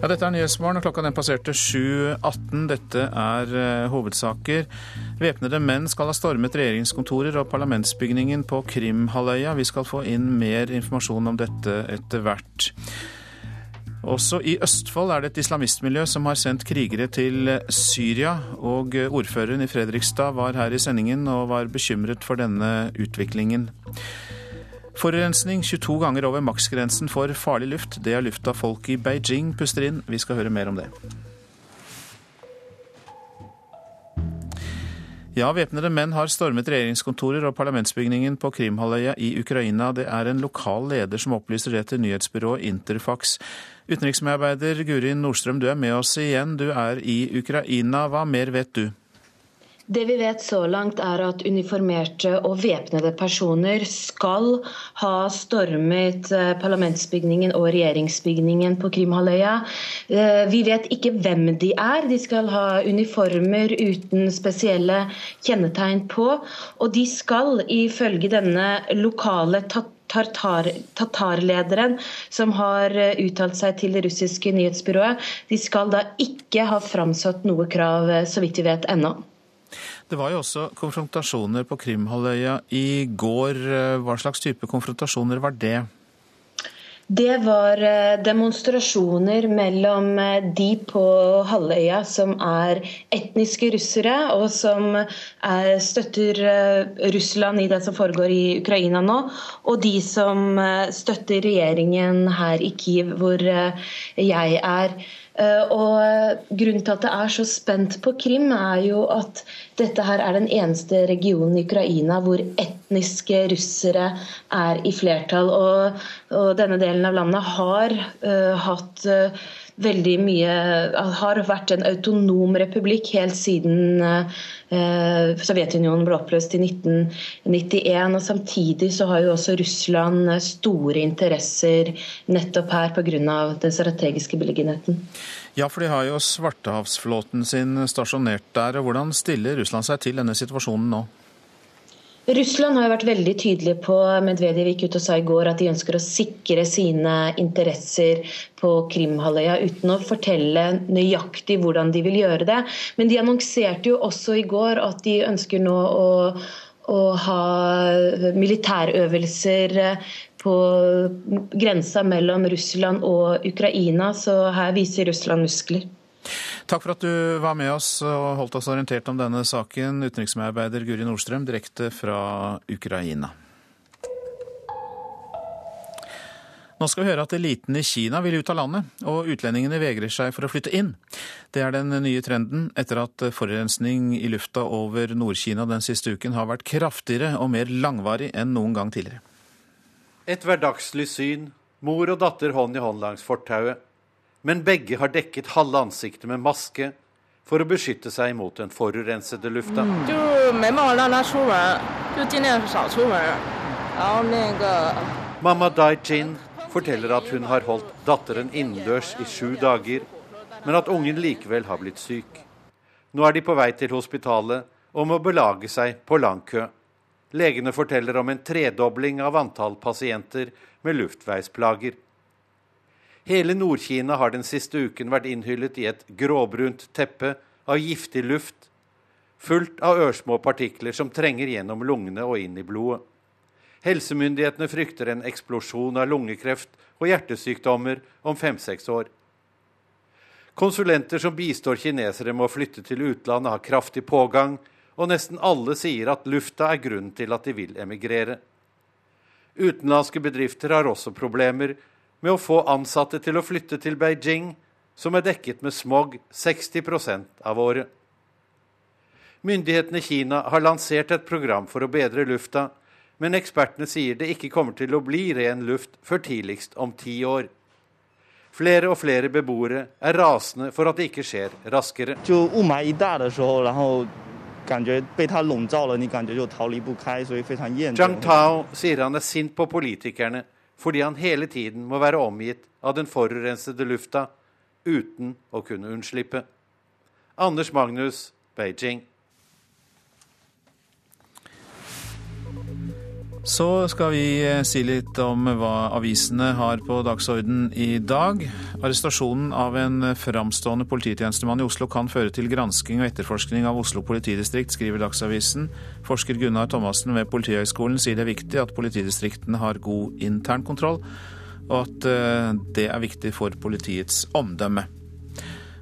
Ja, dette er Nyhetsmorgen, og klokka den passerte 7.18. Dette er uh, hovedsaker. Væpnede menn skal ha stormet regjeringskontorer og parlamentsbygningen på Krimhalvøya. Vi skal få inn mer informasjon om dette etter hvert. Også i Østfold er det et islamistmiljø som har sendt krigere til Syria. Og ordføreren i Fredrikstad var her i sendingen og var bekymret for denne utviklingen. Forurensning 22 ganger over maksgrensen for farlig luft. Det er lufta folk i Beijing puster inn. Vi skal høre mer om det. Ja, væpnede menn har stormet regjeringskontorer og parlamentsbygningen på Krimhalvøya i Ukraina. Det er en lokal leder som opplyser det til nyhetsbyrået Interfax. Utenriksmedarbeider Guri Nordstrøm, du er med oss igjen. Du er i Ukraina. Hva mer vet du? Det vi vet så langt, er at uniformerte og væpnede personer skal ha stormet eh, parlamentsbygningen og regjeringsbygningen på Krimhalvøya. Eh, vi vet ikke hvem de er. De skal ha uniformer uten spesielle kjennetegn på. Og de skal ifølge denne lokale Tartar, tatarlederen som har eh, uttalt seg til det russiske nyhetsbyrået, de skal da ikke ha framsatt noe krav, så vidt vi vet ennå. Det var jo også konfrontasjoner på Krimhalvøya i går. Hva slags type konfrontasjoner var det? Det var eh, demonstrasjoner mellom eh, de på halvøya som er etniske russere, og som er, støtter eh, Russland i det som foregår i Ukraina nå, og de som støtter regjeringen her i Kiev, hvor jeg er. Eh, og Grunnen til at det er så spent på Krim, er jo at dette her er den eneste regionen i Ukraina hvor etniske russere er i flertall. Og, og denne delen av landet har uh, hatt uh, veldig mye Har vært en autonom republikk helt siden eh, Sovjetunionen ble oppløst i 1991. og Samtidig så har jo også Russland store interesser nettopp her pga. den strategiske beliggenheten. Ja, for de har jo Svartehavsflåten sin stasjonert der. og Hvordan stiller Russland seg til denne situasjonen nå? Russland har jo vært veldig tydelig på Medvedev gikk ut og sa i går at de ønsker å sikre sine interesser på Krimhalvøya, uten å fortelle nøyaktig hvordan de vil gjøre det. Men de annonserte jo også i går at de ønsker nå å å ha militærøvelser på grensa mellom Russland og Ukraina, så her viser Russland muskler. Takk for at du var med oss og holdt oss orientert om denne saken, utenriksmedarbeider Guri Nordstrøm, direkte fra Ukraina. Nå skal vi høre at eliten i Kina vil ut av landet, og utlendingene vegrer seg for å flytte inn. Det er den nye trenden etter at forurensning i lufta over Nord-Kina den siste uken har vært kraftigere og mer langvarig enn noen gang tidligere. Et hverdagslig syn, mor og datter hånd i hånd langs fortauet. Men begge har dekket halve ansiktet med maske for å beskytte seg mot den forurensede lufta. Mamma Dai-Jin forteller at hun har holdt datteren innendørs i sju dager, men at ungen likevel har blitt syk. Nå er de på vei til hospitalet og må belage seg på lang kø. Legene forteller om en tredobling av antall pasienter med luftveisplager. Hele Nord-Kina har den siste uken vært innhyllet i et gråbrunt teppe av giftig luft, fullt av ørsmå partikler som trenger gjennom lungene og inn i blodet. Helsemyndighetene frykter en eksplosjon av lungekreft og hjertesykdommer om fem-seks år. Konsulenter som bistår kinesere med å flytte til utlandet, har kraftig pågang, og nesten alle sier at lufta er grunnen til at de vil emigrere. Utenlandske bedrifter har også problemer med å få ansatte til å flytte til Beijing, som er dekket med smog 60% av året. Myndighetene i Kina har lansert et program for å bedre lufta, men ekspertene sier det ikke kommer til å bli ren luft før tidligst om ti år. Flere og flere beboere er rasende for at det ikke skjer raskere. Zhang Tao sier han er sint på politikerne fordi han hele tiden må være omgitt av den forurensede lufta uten å kunne unnslippe. Anders Magnus, Beijing. Så skal vi eh, si litt om hva avisene har på dagsorden i dag. Arrestasjonen av en framstående polititjenestemann i Oslo kan føre til gransking og etterforskning av Oslo politidistrikt, skriver Dagsavisen. Forsker Gunnar Thomassen ved Politihøgskolen sier det er viktig at politidistriktene har god internkontroll, og at eh, det er viktig for politiets omdømme.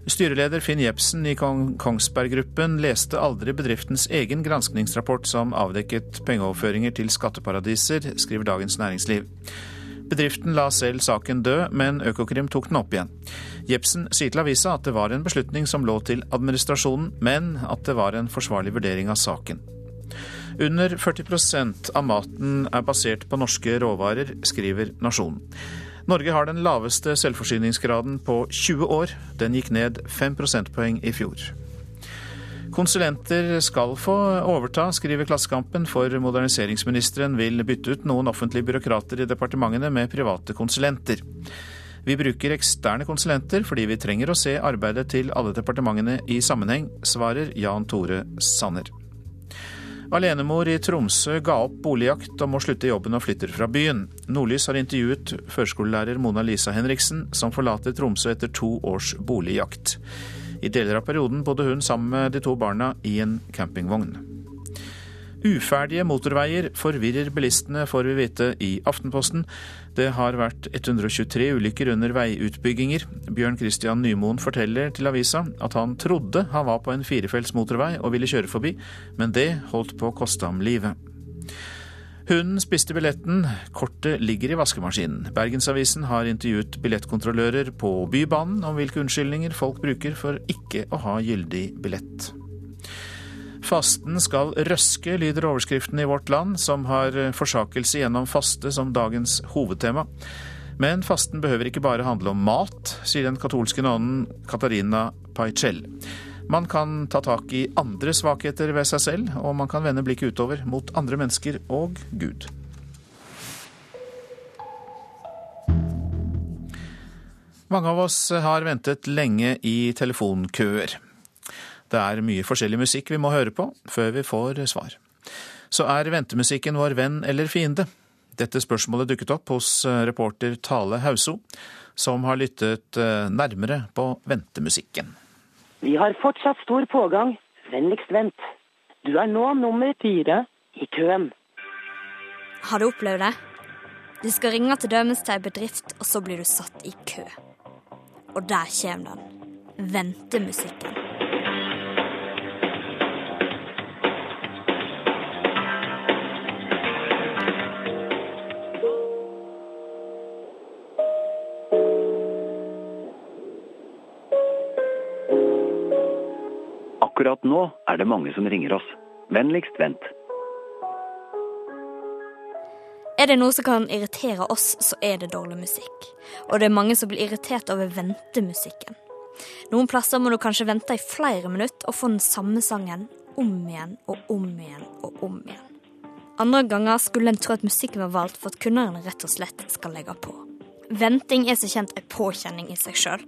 Styreleder Finn Jepsen i Kongsberg Gruppen leste aldri bedriftens egen granskningsrapport som avdekket pengeoverføringer til skatteparadiser, skriver Dagens Næringsliv. Bedriften la selv saken dø, men Økokrim tok den opp igjen. Jepsen sier til avisa at det var en beslutning som lå til administrasjonen, men at det var en forsvarlig vurdering av saken. Under 40% av maten er basert på norske råvarer, skriver Nasjonen. Norge har den laveste selvforsyningsgraden på 20 år. Den gikk ned 5 prosentpoeng i fjor. Konsulenter skal få overta, skriver Klassekampen, for moderniseringsministeren vil bytte ut noen offentlige byråkrater i departementene med private konsulenter. Vi bruker eksterne konsulenter fordi vi trenger å se arbeidet til alle departementene i sammenheng, svarer Jan Tore Sanner. Alenemor i Tromsø ga opp boligjakt og må slutte jobben og flytter fra byen. Nordlys har intervjuet førskolelærer Mona Lisa Henriksen, som forlater Tromsø etter to års boligjakt. I deler av perioden bodde hun sammen med de to barna i en campingvogn. Uferdige motorveier forvirrer bilistene, får vi vite i Aftenposten. Det har vært 123 ulykker under veiutbygginger. Bjørn Christian Nymoen forteller til avisa at han trodde han var på en firefelts motorvei og ville kjøre forbi, men det holdt på å koste ham livet. Hunden spiste billetten, kortet ligger i vaskemaskinen. Bergensavisen har intervjuet billettkontrollører på Bybanen om hvilke unnskyldninger folk bruker for ikke å ha gyldig billett. Fasten skal røske, lyder overskriften i Vårt Land, som har forsakelse gjennom faste som dagens hovedtema. Men fasten behøver ikke bare handle om mat, sier den katolske nonnen Katarina Paicel. Man kan ta tak i andre svakheter ved seg selv, og man kan vende blikket utover mot andre mennesker og Gud. Mange av oss har ventet lenge i telefonkøer. Det er mye forskjellig musikk vi må høre på før vi får svar. Så er ventemusikken vår venn eller fiende? Dette spørsmålet dukket opp hos eh, reporter Tale Hauso, som har lyttet eh, nærmere på ventemusikken. Vi har fortsatt stor pågang. Vennligst vent. Du er nå nummer fire i køen. Har du opplevd det? Du skal ringe til dømes til ei bedrift, og så blir du satt i kø. Og der kommer den. Ventemusikken. Akkurat nå er det mange som ringer oss. Vennligst vent. Er det noe som kan irritere oss, så er det dårlig musikk. Og det er mange som blir irritert over ventemusikken. Noen plasser må du kanskje vente i flere minutter og få den samme sangen om igjen og om igjen og om igjen. Andre ganger skulle en tro at musikken var valgt for at kundene rett og slett skal legge på. Venting er så kjent en påkjenning i seg sjøl.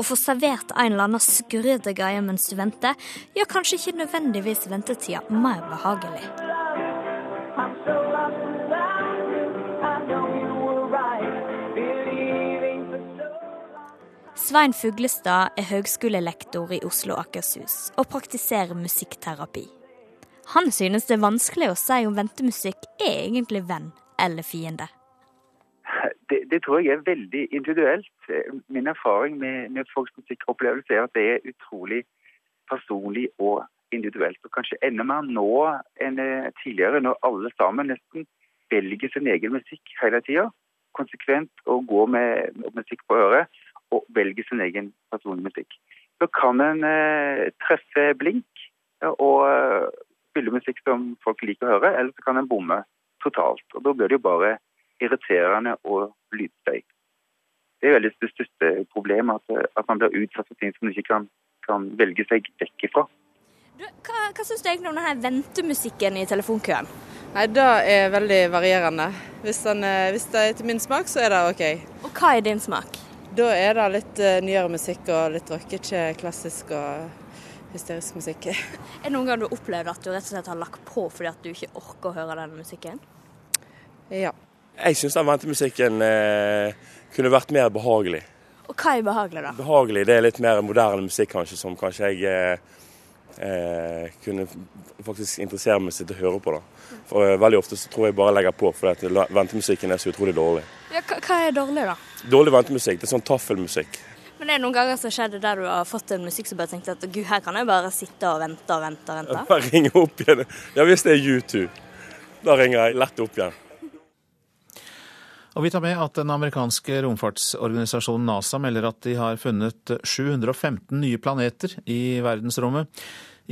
Å få servert en eller annen skurrete greie mens du venter, gjør kanskje ikke nødvendigvis ventetida mer behagelig. Svein Fuglestad er høgskolelektor i Oslo og Akershus og praktiserer musikkterapi. Han synes det er vanskelig å si om ventemusikk er egentlig venn eller fiende det, det, tror jeg er veldig individuelt. Min erfaring med, med folks musikkopplevelse er at det er utrolig personlig og individuelt. Og kanskje enda mer nå enn eh, tidligere, når alle sammen nesten velger sin egen musikk hele tida. Konsekvent og går med, med, musikk på øret og velger sin egen personlige musikk. Så kan en eh, treffe blink og uh, spille musikk som folk liker å høre, eller så kan en bomme totalt. Og Da blir det jo bare irriterende og lydstøy. Det er veldig det største problemet, at, at, man blir utsatt for ting som man ikke kan, kan velge seg vekk ifra. hva hva syns du egentlig om denne ventemusikken i telefonkøen? Nei, Det er veldig varierende. Hvis, den, er- hvis det er til min smak, så er det OK. Og hva er din smak? Da er det litt uh, nyere musikk og litt rock, ikke klassisk og hysterisk musikk. Er det noen gang du opplevd at du rett og slett har lagt på fordi at du ikke orker å høre denne musikken? Ja. Jeg syns den ventemusikken eh, kunne vært mer behagelig. Og hva er behagelig, da? Behagelig, Det er litt mer moderne musikk kanskje, som kanskje jeg eh, eh, kunne faktisk interessere meg til å høre på. da. For eh, Veldig ofte så tror jeg bare legger på fordi at ventemusikken er så utrolig dårlig. Ja, hva, er dårlig, da? Dårlig ventemusikk, det er sånn taffelmusikk. Men det er noen ganger som skjedde der du har fått en musikk som bare tenkte at gud, her kan jeg bare sitte og vente og vente og vente. Bare ringe opp igjen. Ja, hvis det er U2, da ringer jeg lett opp igjen. Og vi tar med at den amerikanske romfartsorganisasjonen NASA melder at de har funnet 715 nye planeter i verdensrommet.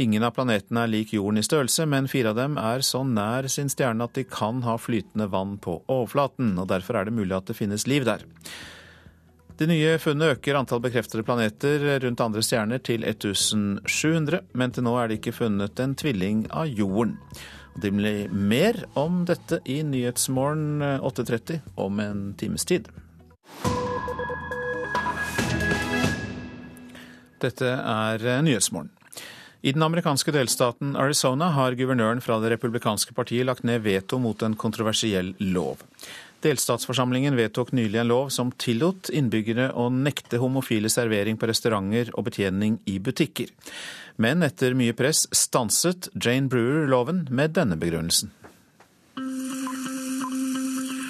Ingen av planetene er lik jorden i størrelse, men fire av dem er så nær sin stjerne at de kan ha flytende vann på overflaten, og derfor er det mulig at det finnes liv der. De nye funnene øker antall bekreftede planeter rundt andre stjerner til 1700, men til nå er det ikke funnet en tvilling av jorden. Det blir mer om dette i Nyhetsmorgen 8.30 om en times tid. Dette er Nyhetsmorgen. I den amerikanske delstaten Arizona har guvernøren fra det republikanske partiet lagt ned veto mot en kontroversiell lov. Delstatsforsamlingen vedtok nylig en lov som tillot innbyggere å nekte homofile servering på restauranter og betjening i butikker. Men etter mye press stanset Jane Brewer loven med denne begrunnelsen.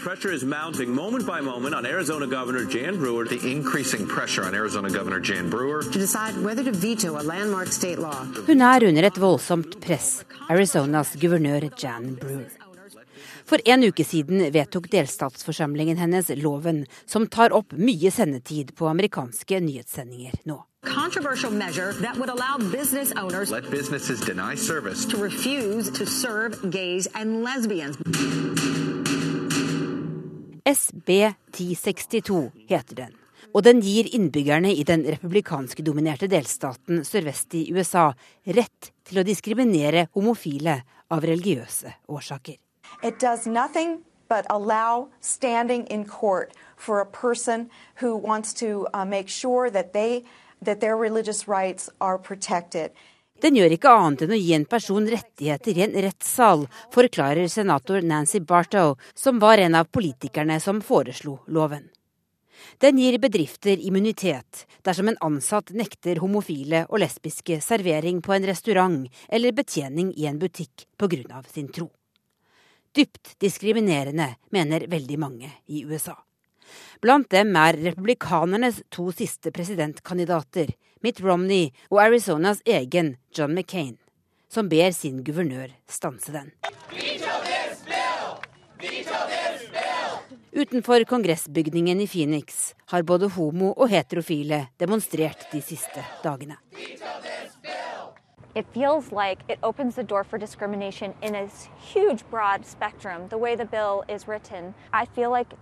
Pressure is mounting moment by moment on Arizona Governor Jan Brewer. The increasing pressure on Arizona Governor Jan Brewer to decide whether to veto a landmark state law. Hun er under et voldsomt press, Arizonas guvernør Jan Brewer. For en uke siden vedtok delstatsforsamlingen hennes loven som tar opp mye sendetid på amerikanske nyhetssendinger nå. Controversial measure that would allow business owners let businesses deny service to refuse to serve gays and lesbians. SB 1062 heter den. Og den gir innbyggerne i den republikanske dominerte delstaten sørvest i USA rett til å diskriminere homofile av religiøse årsaker. It does nothing but allow standing in court for a person who wants to uh, make sure that they that their religious rights are protected. Den gjør ikke annet enn å gi en person rettigheter i en rettssal, forklarer senator Nancy Bartow, som var en av politikerne som foreslo loven. Den gir bedrifter immunitet dersom en ansatt nekter homofile og lesbiske servering på en restaurant eller betjening i en butikk pga. sin tro. Dypt diskriminerende, mener veldig mange i USA. Blant dem er republikanernes to siste presidentkandidater, Mitt Romney og Arizonas egen John McCain, som ber sin guvernør stanse den. Utenfor kongressbygningen i Phoenix har både homo og heterofile demonstrert de siste dagene. It feels like it opens the door for discrimination in a huge, broad spectrum. The way the bill is written, I feel like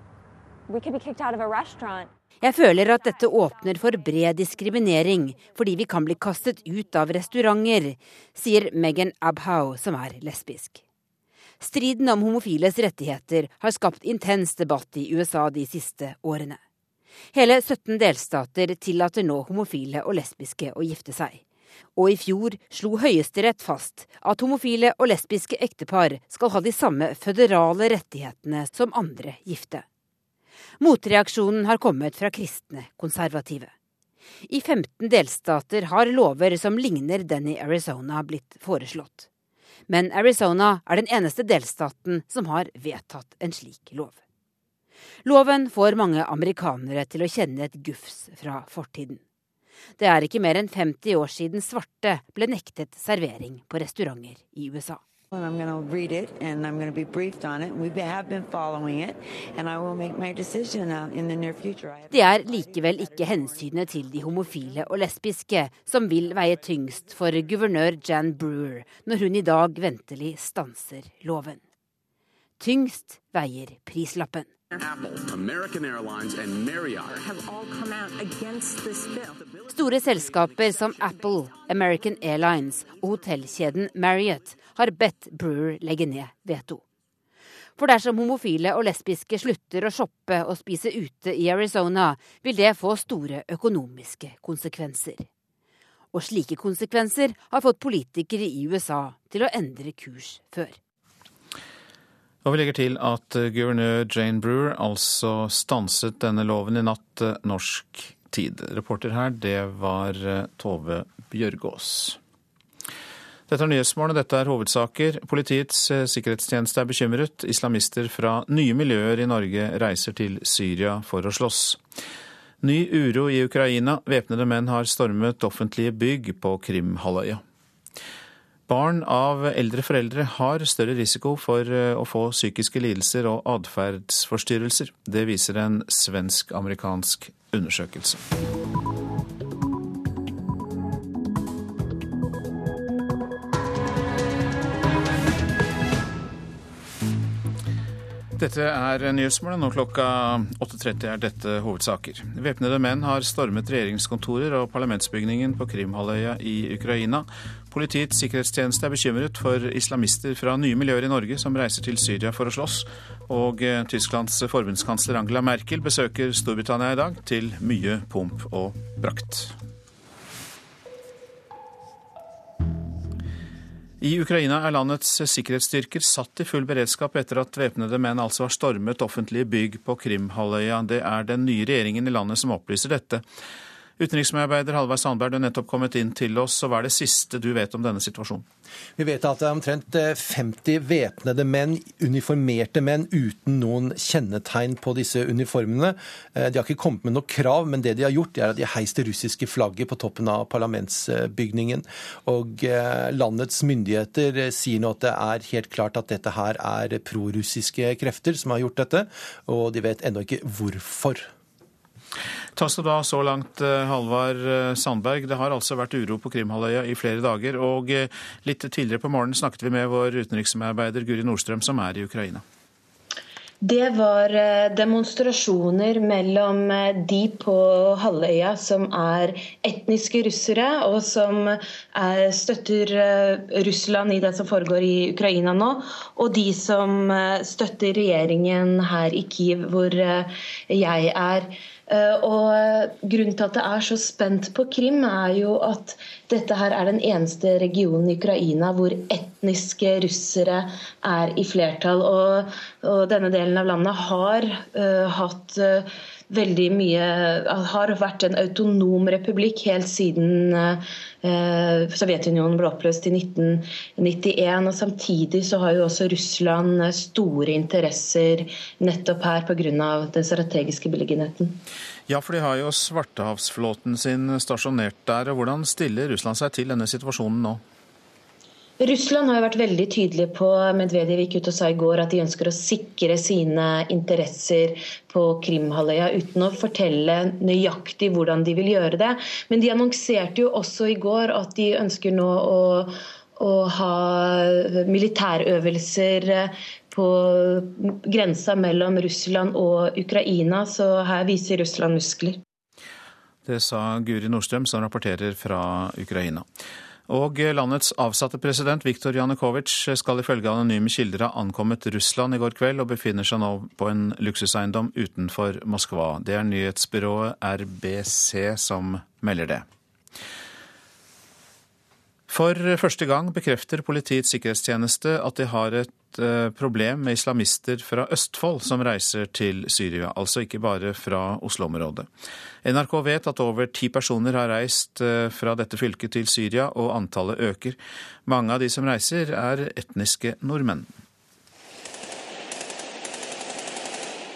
we could be kicked out of a restaurant. Jeg føler at dette åpner for bred diskriminering, fordi vi kan bli kastet ut av restauranter, sier Megan Abhow, som er lesbisk. Striden om homofiles rettigheter har skapt intens debatt i USA de siste årene. Hele 17 delstater tillater nå homofile og lesbiske å gifte seg. Og i fjor slo Høyesterett fast at homofile og lesbiske ektepar skal ha de samme føderale rettighetene som andre gifte. Motreaksjonen har kommet fra kristne konservative. I 15 delstater har lover som ligner den i Arizona blitt foreslått. Men Arizona er den eneste delstaten som har vedtatt en slik lov. Loven får mange amerikanere til å kjenne et gufs fra fortiden. Det er ikke mer enn 50 år siden svarte ble nektet servering på restauranter i USA. And I'm going to read it and I'm going to be briefed on it. We have been following it and I will make my decision uh, in the near future. Det er likevel ikke hensynet til de homofile og lesbiske som vil veie tyngst for guvernør Jan Brewer når hun i dag ventelig stanser loven. Tyngst veier prislappen. Store selskaper som Apple, American Airlines og hotellkjeden Marriott har bedt Brewer legge ned veto. For dersom homofile og lesbiske slutter å shoppe og spise ute i Arizona, vil det få store økonomiske konsekvenser. Og slike konsekvenser har fått politikere i USA til å endre kurs før. Og vi legger til at guvernør Jane Brewer altså stanset denne loven i natt norsk tid. Reporter her, det var Tove Bjørgaas. Dette er Nyhetsmorgen, dette er hovedsaker. Politiets sikkerhetstjeneste er bekymret. Islamister fra nye miljøer i Norge reiser til Syria for å slåss. Ny uro i Ukraina. Væpnede menn har stormet offentlige bygg på Krimhalvøya. Barn av eldre foreldre har større risiko for å få psykiske lidelser og atferdsforstyrrelser. Det viser en svensk-amerikansk undersøkelse. Dette er Nyhetsmorgen. Nå klokka 8.30 er dette hovedsaker. Væpnede menn har stormet regjeringskontorer og parlamentsbygningen på Krimhalvøya i Ukraina. Politiets sikkerhetstjeneste er bekymret for islamister fra nye miljøer i Norge som reiser til Syria for å slåss. Og Tysklands forbundskansler Angela Merkel besøker Storbritannia i dag, til mye pomp og brakt. I Ukraina er landets sikkerhetsstyrker satt i full beredskap etter at væpnede menn altså har stormet offentlige bygg på Krimhalvøya. Det er den nye regjeringen i landet som opplyser dette. Utenriksmedarbeider Halvard Sandberg, du har nettopp kommet inn til oss. og Hva er det siste du vet om denne situasjonen? Vi vet at det er omtrent 50 væpnede menn, uniformerte menn, uten noen kjennetegn på disse uniformene. De har ikke kommet med noe krav, men det de har gjort, er at de har heist det russiske flagget på toppen av parlamentsbygningen. Og landets myndigheter sier nå at det er helt klart at dette her er prorussiske krefter som har gjort dette, og de vet ennå ikke hvorfor. Takk skal du ha så langt, Halvard Sandberg. Det har altså vært uro på Krimhalvøya i flere dager. Og litt tidligere på morgenen snakket vi med vår utenriksmedarbeider Guri Nordstrøm, som er i Ukraina. Det var demonstrasjoner mellom de på halvøya som er etniske russere, og som er, støtter Russland i det som foregår i Ukraina nå, og de som støtter regjeringen her i Kiev, hvor jeg er. Og Grunnen til at det er så spent på Krim, er jo at dette her er den eneste regionen i Ukraina hvor etniske russere er i flertall. Og, og denne delen av landet har uh, hatt uh, veldig mye Har vært en autonom republikk helt siden eh, Sovjetunionen ble oppløst i 1991. og Samtidig så har jo også Russland store interesser nettopp her pga. den strategiske beliggenheten. Ja, for de har jo Svartehavsflåten sin stasjonert der. og Hvordan stiller Russland seg til denne situasjonen nå? Russland har jo vært veldig tydelig på Medvedev gikk ut og sa i går at de ønsker å sikre sine interesser på Krimhalvøya, uten å fortelle nøyaktig hvordan de vil gjøre det. Men de annonserte jo også i går at de ønsker nå å, å ha militærøvelser på grensa mellom Russland og Ukraina, så her viser Russland muskler. Det sa Guri Nordstrøm, som rapporterer fra Ukraina. Og landets avsatte president Viktor Janukovitsj skal ifølge anonyme kilder ha ankommet Russland i går kveld og befinner seg nå på en luksuseiendom utenfor Moskva. Det er nyhetsbyrået RBC som melder det. For første gang bekrefter Politiets sikkerhetstjeneste at de har et problem med islamister fra Østfold som reiser til Syria, altså ikke bare fra Oslo-området. NRK vet at over ti personer har reist fra dette fylket til Syria, og antallet øker. Mange av de som reiser, er etniske nordmenn.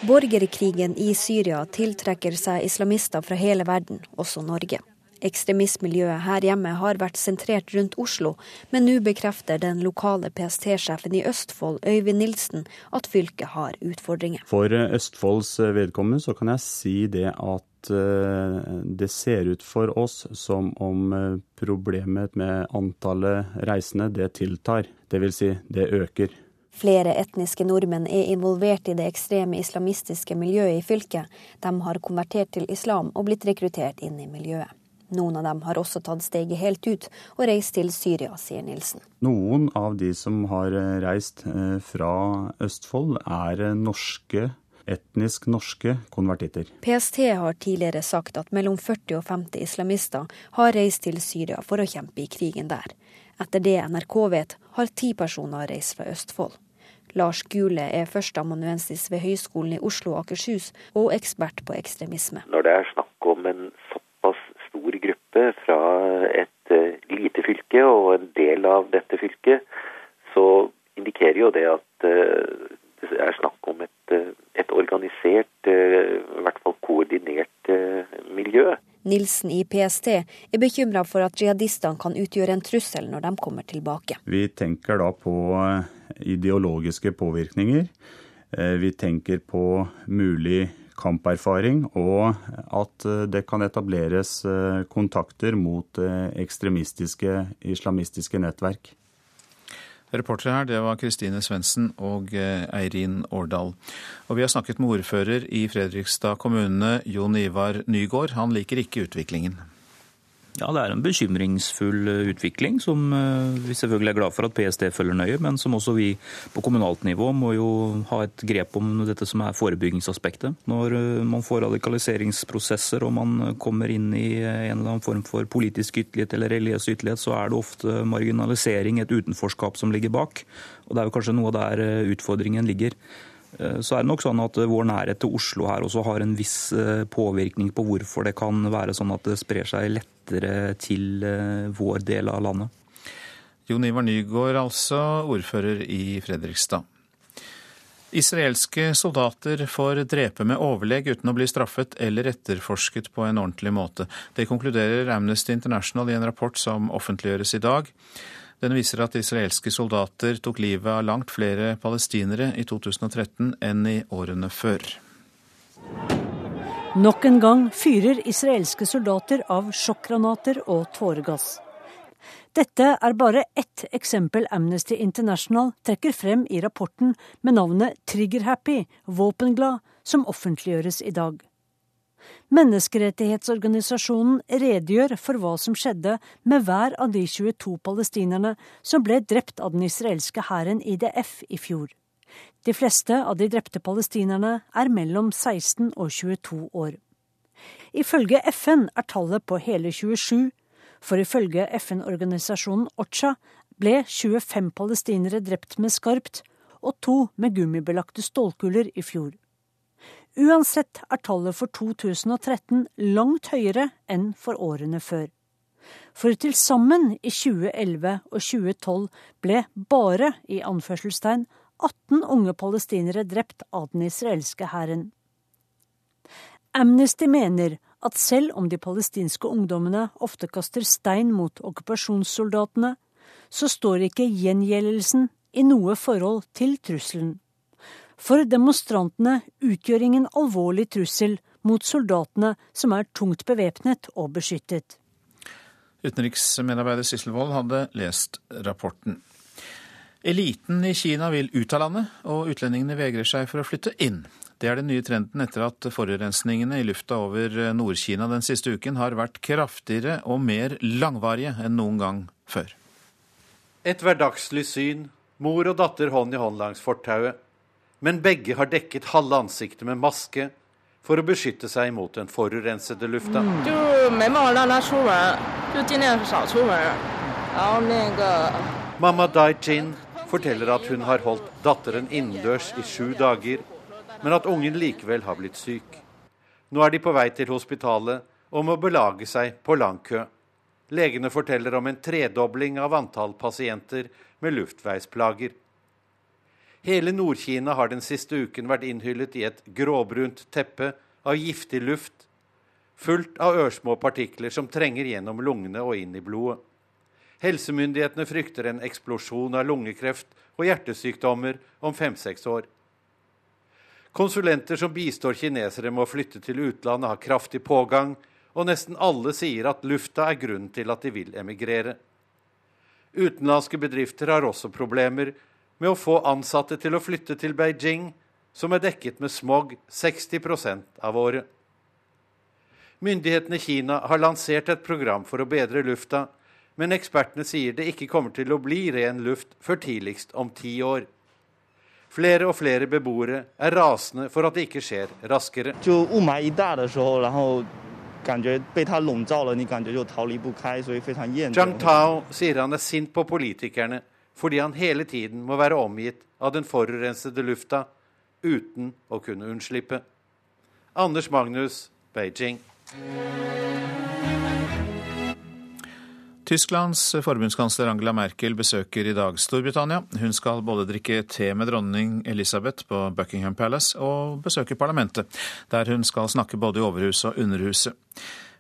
Borgerkrigen i Syria tiltrekker seg islamister fra hele verden, også Norge. Ekstremistmiljøet her hjemme har vært sentrert rundt Oslo, men nå bekrefter den lokale PST-sjefen i Østfold, Øyvind Nilsen, at fylket har utfordringer. For Østfolds vedkommende så kan jeg si det at det ser ut for oss som om problemet med antallet reisende det tiltar. Det vil si, det øker. Flere etniske nordmenn er involvert i det ekstreme islamistiske miljøet i fylket. De har konvertert til islam og blitt rekruttert inn i miljøet. Noen av dem har også tatt steget helt ut og reist til Syria, sier Nilsen. Noen av de som har reist eh, fra Østfold, er norske etnisk norske konvertitter. PST har tidligere sagt at mellom 40 og 50 islamister har reist til Syria for å kjempe i krigen der. Etter det NRK vet, har ti personer reist fra Østfold. Lars Gule er førsteamanuensis ved Høgskolen i Oslo og Akershus og ekspert på ekstremisme. Når det er snakk om en gruppe fra et uh, lite fylke og en del av dette fylket, så indikerer jo det at uh, det er snakk om et, uh, et organisert, i hvert fall koordinert miljø. Nilsen i PST er bekymra for at jihadistene kan utgjøre en trussel når de kommer tilbake. Vi tenker da på eh, ideologiske påvirkninger. Eh, vi tenker på mulig kamperfaring, og at eh, det kan etableres kontakter mot ekstremistiske islamistiske nettverk. Reportere her, det var Kristine Svendsen og eh, Eirin Årdal. Og vi har snakket med ordfører i Fredrikstad kommune, Jon Ivar Nygård. Han liker ikke utviklingen. Ja, det er en bekymringsfull eh, utvikling som eh, vi selvfølgelig er glad for at PST følger nøye, men som også vi på kommunalt nivå må jo ha et grep om dette som er forebyggingsaspektet. Når eh, man får radikaliseringsprosesser og man kommer inn i en eller annen form for politisk ytterlighet eller religiøs ytterlighet, så er det ofte marginalisering, et utenforskap som ligger bak. Og det er jo kanskje noe der utfordringen ligger. Så er det nok sånn at Vår nærhet til Oslo her også har en viss påvirkning på hvorfor det kan være sånn at det sprer seg lettere til eh, vår del av landet. Jon Ivar Nygård, altså ordfører i Fredrikstad. Israelske soldater får drepe med overlegg uten å bli straffet eller etterforsket på en ordentlig måte. Det konkluderer Amnesty International i en rapport som offentliggjøres i dag. Den viser at israelske soldater tok livet av langt flere palestinere i 2013 enn i årene før. Nok en gang fyrer israelske soldater av sjokkgranater og tåregass. Dette er bare ett eksempel Amnesty International trekker frem i rapporten med navnet Trigger-happy, våpenglad, som offentliggjøres i dag. Menneskerettighetsorganisasjonen redegjør for hva som skjedde med hver av de 22 palestinerne som ble drept av den israelske hæren IDF i fjor. De fleste av de drepte palestinerne er mellom 16 og 22 år. Ifølge FN er tallet på hele 27, for ifølge FN-organisasjonen OCHA ble 25 palestinere drept med skarpt og to med gummibelagte stålkuler i fjor. Uansett er tallet for 2013 langt høyere enn for årene før. For til sammen i 2011 og 2012 ble bare, i anførselstegn, 18 unge palestinere drept av den israelske hæren. Amnesty mener at selv om de palestinske ungdommene ofte kaster stein mot okkupasjonssoldatene, så står ikke gjengjeldelsen i noe forhold til trusselen. For demonstrantene utgjør ingen alvorlig trussel mot soldatene som er tungt bevæpnet og beskyttet. Utenriksmedarbeider Sisselvold hadde lest rapporten. Eliten i Kina vil ut av landet, og utlendingene vegrer seg for å flytte inn. Det er den nye trenden etter at forurensningene i lufta over Nord-Kina den siste uken har vært kraftigere og mer langvarige enn noen gang før. Et hverdagslig syn, mor og datter hånd i hånd langs fortauet. Men begge har dekket halve ansiktet med maske for å beskytte seg mot den forurensede lufta. Mamma Dai-Jin forteller at hun har holdt datteren innendørs i sju dager, men at ungen likevel har blitt syk. Nå er de på vei til hospitalet og må belage seg på lang kø. Legene forteller om en tredobling av antall pasienter med luftveisplager. Hele Nord-Kina har den siste uken vært innhyllet i et gråbrunt teppe av giftig luft, fullt av ørsmå partikler som trenger gjennom lungene og inn i blodet. Helsemyndighetene frykter en eksplosjon av lungekreft og hjertesykdommer om fem-seks år. Konsulenter som bistår kinesere med å flytte til utlandet, har kraftig pågang, og nesten alle sier at lufta er grunnen til at de vil emigrere. Utenlandske bedrifter har også problemer med å få ansatte til å flytte til Beijing, som er dekket med smog 60 av året. Myndighetene i Kina har lansert et program for å bedre lufta, men ekspertene sier det ikke kommer til å bli ren luft før tidligst om ti år. Flere og flere beboere er rasende for at det ikke skjer raskere. 就雾霾一大的时候，然后感觉被它笼罩了，你感觉就逃离不开，所以非常厌 Zhang 倦。 Tao sier han er sint på politikerne fordi han hele tiden må være omgitt av den forurensede lufta uten å kunne unnslippe. Anders Magnus, Beijing. Tysklands forbundskansler Angela Merkel besøker i dag Storbritannia. Hun skal både drikke te med dronning Elisabeth på Buckingham Palace og besøke parlamentet, der hun skal snakke både i Overhuset og Underhuset.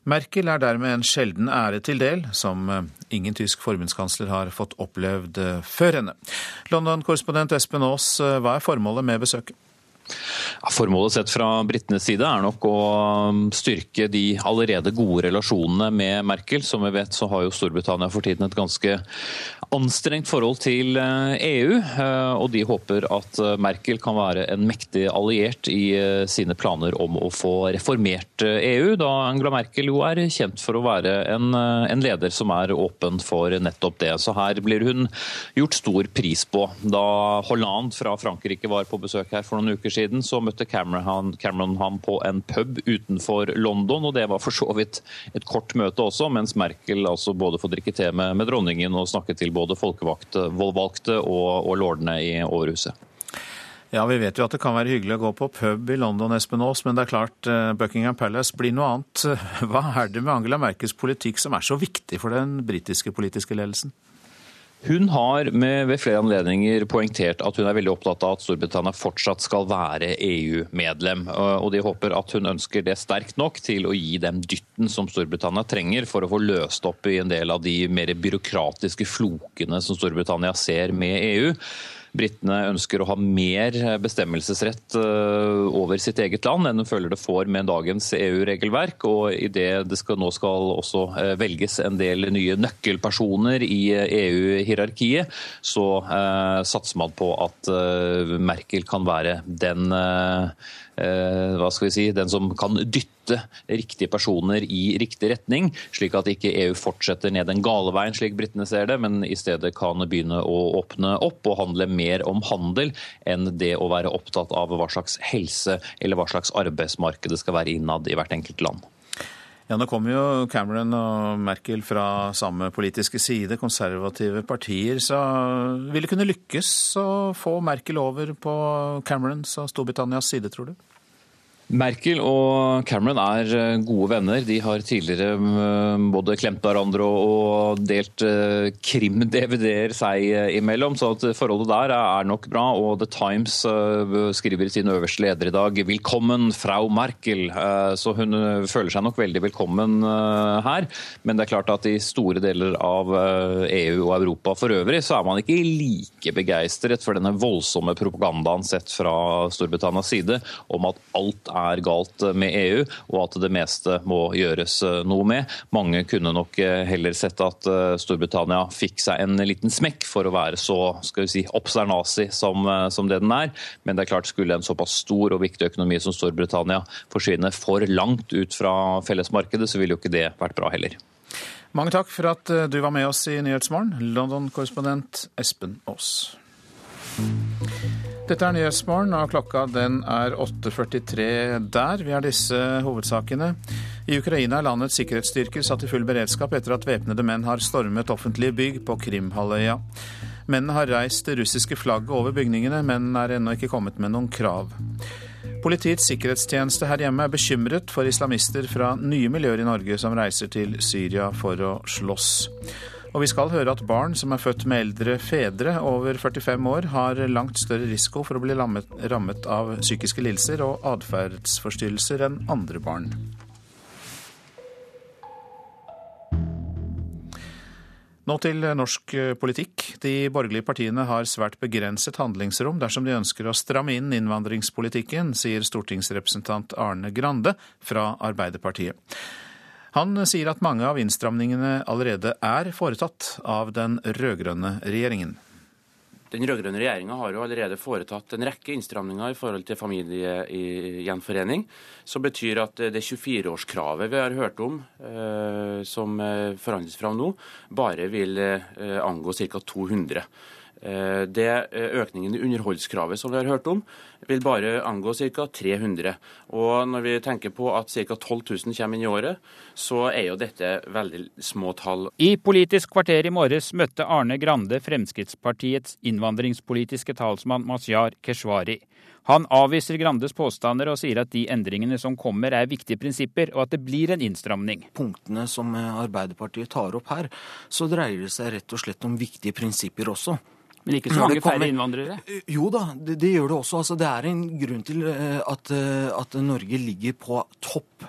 Merkel er dermed en sjelden ære til del, som eh, ingen tysk forbundskansler har fått opplevd eh, før henne. London-korrespondent Espen Aas, eh, hva er formålet med besøket? Formålet sett fra britenes side er nok å um, styrke de allerede gode relasjonene med Merkel. Som vi vet så har jo Storbritannia for tiden et ganske anstrengt forhold til eh, EU. eh, Og de håper at eh, Merkel kan være en mektig alliert i sine planer om å få reformert EU, da Angela Merkel jo er kjent for å være en, en leder som er åpen for nettopp det. Så her blir hun gjort stor pris på. Da Hollande fra Frankrike var på besøk her for noen uker siden, så møtte Cameron, Cameron ham på en pub utenfor London, og det var for så vidt et kort møte også, mens Merkel altså både får drikke te med, med dronningen og snakke til både folkevalgte valgte og, og lordene i Overhuset. Ja, Vi vet jo at det kan være hyggelig å gå på pub i London, Espen Aas, men det er klart eh, Buckingham Palace blir noe annet. Hva er det med Angela Merkels politikk som er så viktig for den britiske politiske ledelsen? Hun har med, ved flere anledninger poengtert at hun er veldig opptatt av at Storbritannia fortsatt skal være EU-medlem. Og de håper at hun ønsker det sterkt nok til å gi dem dytten som Storbritannia trenger for å få løst opp i en del av de mer byråkratiske flokene som Storbritannia ser med EU. Britene ønsker å ha mer bestemmelsesrett øh, over sitt eget land enn de føler det får med dagens EU-regelverk. Og idet det skal, nå skal også øh, velges en del nye nøkkelpersoner i EU-hierarkiet, så eh, satser man på at eh, Merkel kan være den eh, eh, hva skal vi si, den som kan dytte riktige personer i riktig retning, slik at ikke EU fortsetter ned den gale veien, slik britene ser det, men i stedet kan begynne å åpne opp og handle mer om handel enn det å være opptatt av hva slags helse eller hva slags arbeidsmarked det skal være innad i hvert enkelt land. Ja, Nå kommer jo Cameron og Merkel fra samme politiske side, konservative partier. Så vil det kunne lykkes å få Merkel over på Camerons og Storbritannias side, tror du? Merkel og Cameron er eh, gode venner. De har tidligere eh, både klemt hverandre og delt eh, krim-DVD-er seg imellom, så forholdet der er nok bra. Og The Times skriver i sin øverste leder i dag 'Velkommen, frau Merkel'. Så hun føler seg nok veldig velkommen her. Men det er klart at i store deler av EU og Europa for øvrig, så er man ikke like begeistret for denne voldsomme propagandaen sett fra Storbritannias side om at alt er galt med EU, og at det meste må gjøres noe med. Mange kunne nok heller sett at Storbritannia fikk seg en liten smekk for å være så skal vi si, obsternasi som, som det den er. Men det er klart skulle en såpass stor og viktig økonomi som Storbritannia forsvinne for langt ut fra fellesmarkedet, så ville jo ikke det vært bra heller. Mange takk for at du var med oss i Nyhetsmorgen, London-korrespondent Espen Aas. Dette er Nyhetsmorgen, og klokka den er 8.43 der. Vi har disse hovedsakene. I Ukraina er landets sikkerhetsstyrker satt i full beredskap etter at væpnede menn har stormet offentlige bygg på Krimhalvøya. Mennene har reist det russiske flagget over bygningene, men er ennå ikke kommet med noen krav. Politiets sikkerhetstjeneste her hjemme er bekymret for islamister fra nye miljøer i Norge som reiser til Syria for å slåss. Og vi skal høre at barn som er født med eldre fedre over 45 år, har langt større risiko for å bli lammet, rammet av psykiske lidelser og atferdsforstyrrelser enn andre barn. Nå til norsk politikk. De borgerlige partiene har svært begrenset handlingsrom dersom de ønsker å stramme inn innvandringspolitikken, sier stortingsrepresentant Arne Grande fra Arbeiderpartiet. Han sier at mange av innstramningene allerede er foretatt av den rød-grønne regjeringen. Den rød-grønne regjeringa har jo allerede foretatt en rekke innstramninger i forhold til familiegjenforening, som betyr at det 24-årskravet vi har hørt om, eh, som eh, forhandles fram nå, bare vil eh, angå ca. 200. Eh, det eh, Økningen i underholdskravet som vi har hørt om, vil bare angå ca. 300. Og Når vi tenker på at ca. 12 000 kommer inn i året, så er jo dette veldig små tall. I Politisk kvarter i morges møtte Arne Grande Fremskrittspartiets innvandringspolitiske talsmann Mazyar Keshvari. Han avviser Grandes påstander og sier at de endringene som kommer er viktige prinsipper, og at det blir en innstramning. Punktene som Arbeiderpartiet tar opp her, så dreier det seg rett og slett om viktige prinsipper også. Men ikke så mange færre innvandrere? Jo da, det, det, gjør det også. Altså, det er en grunn til eh, at, eh, at Norge ligger på topp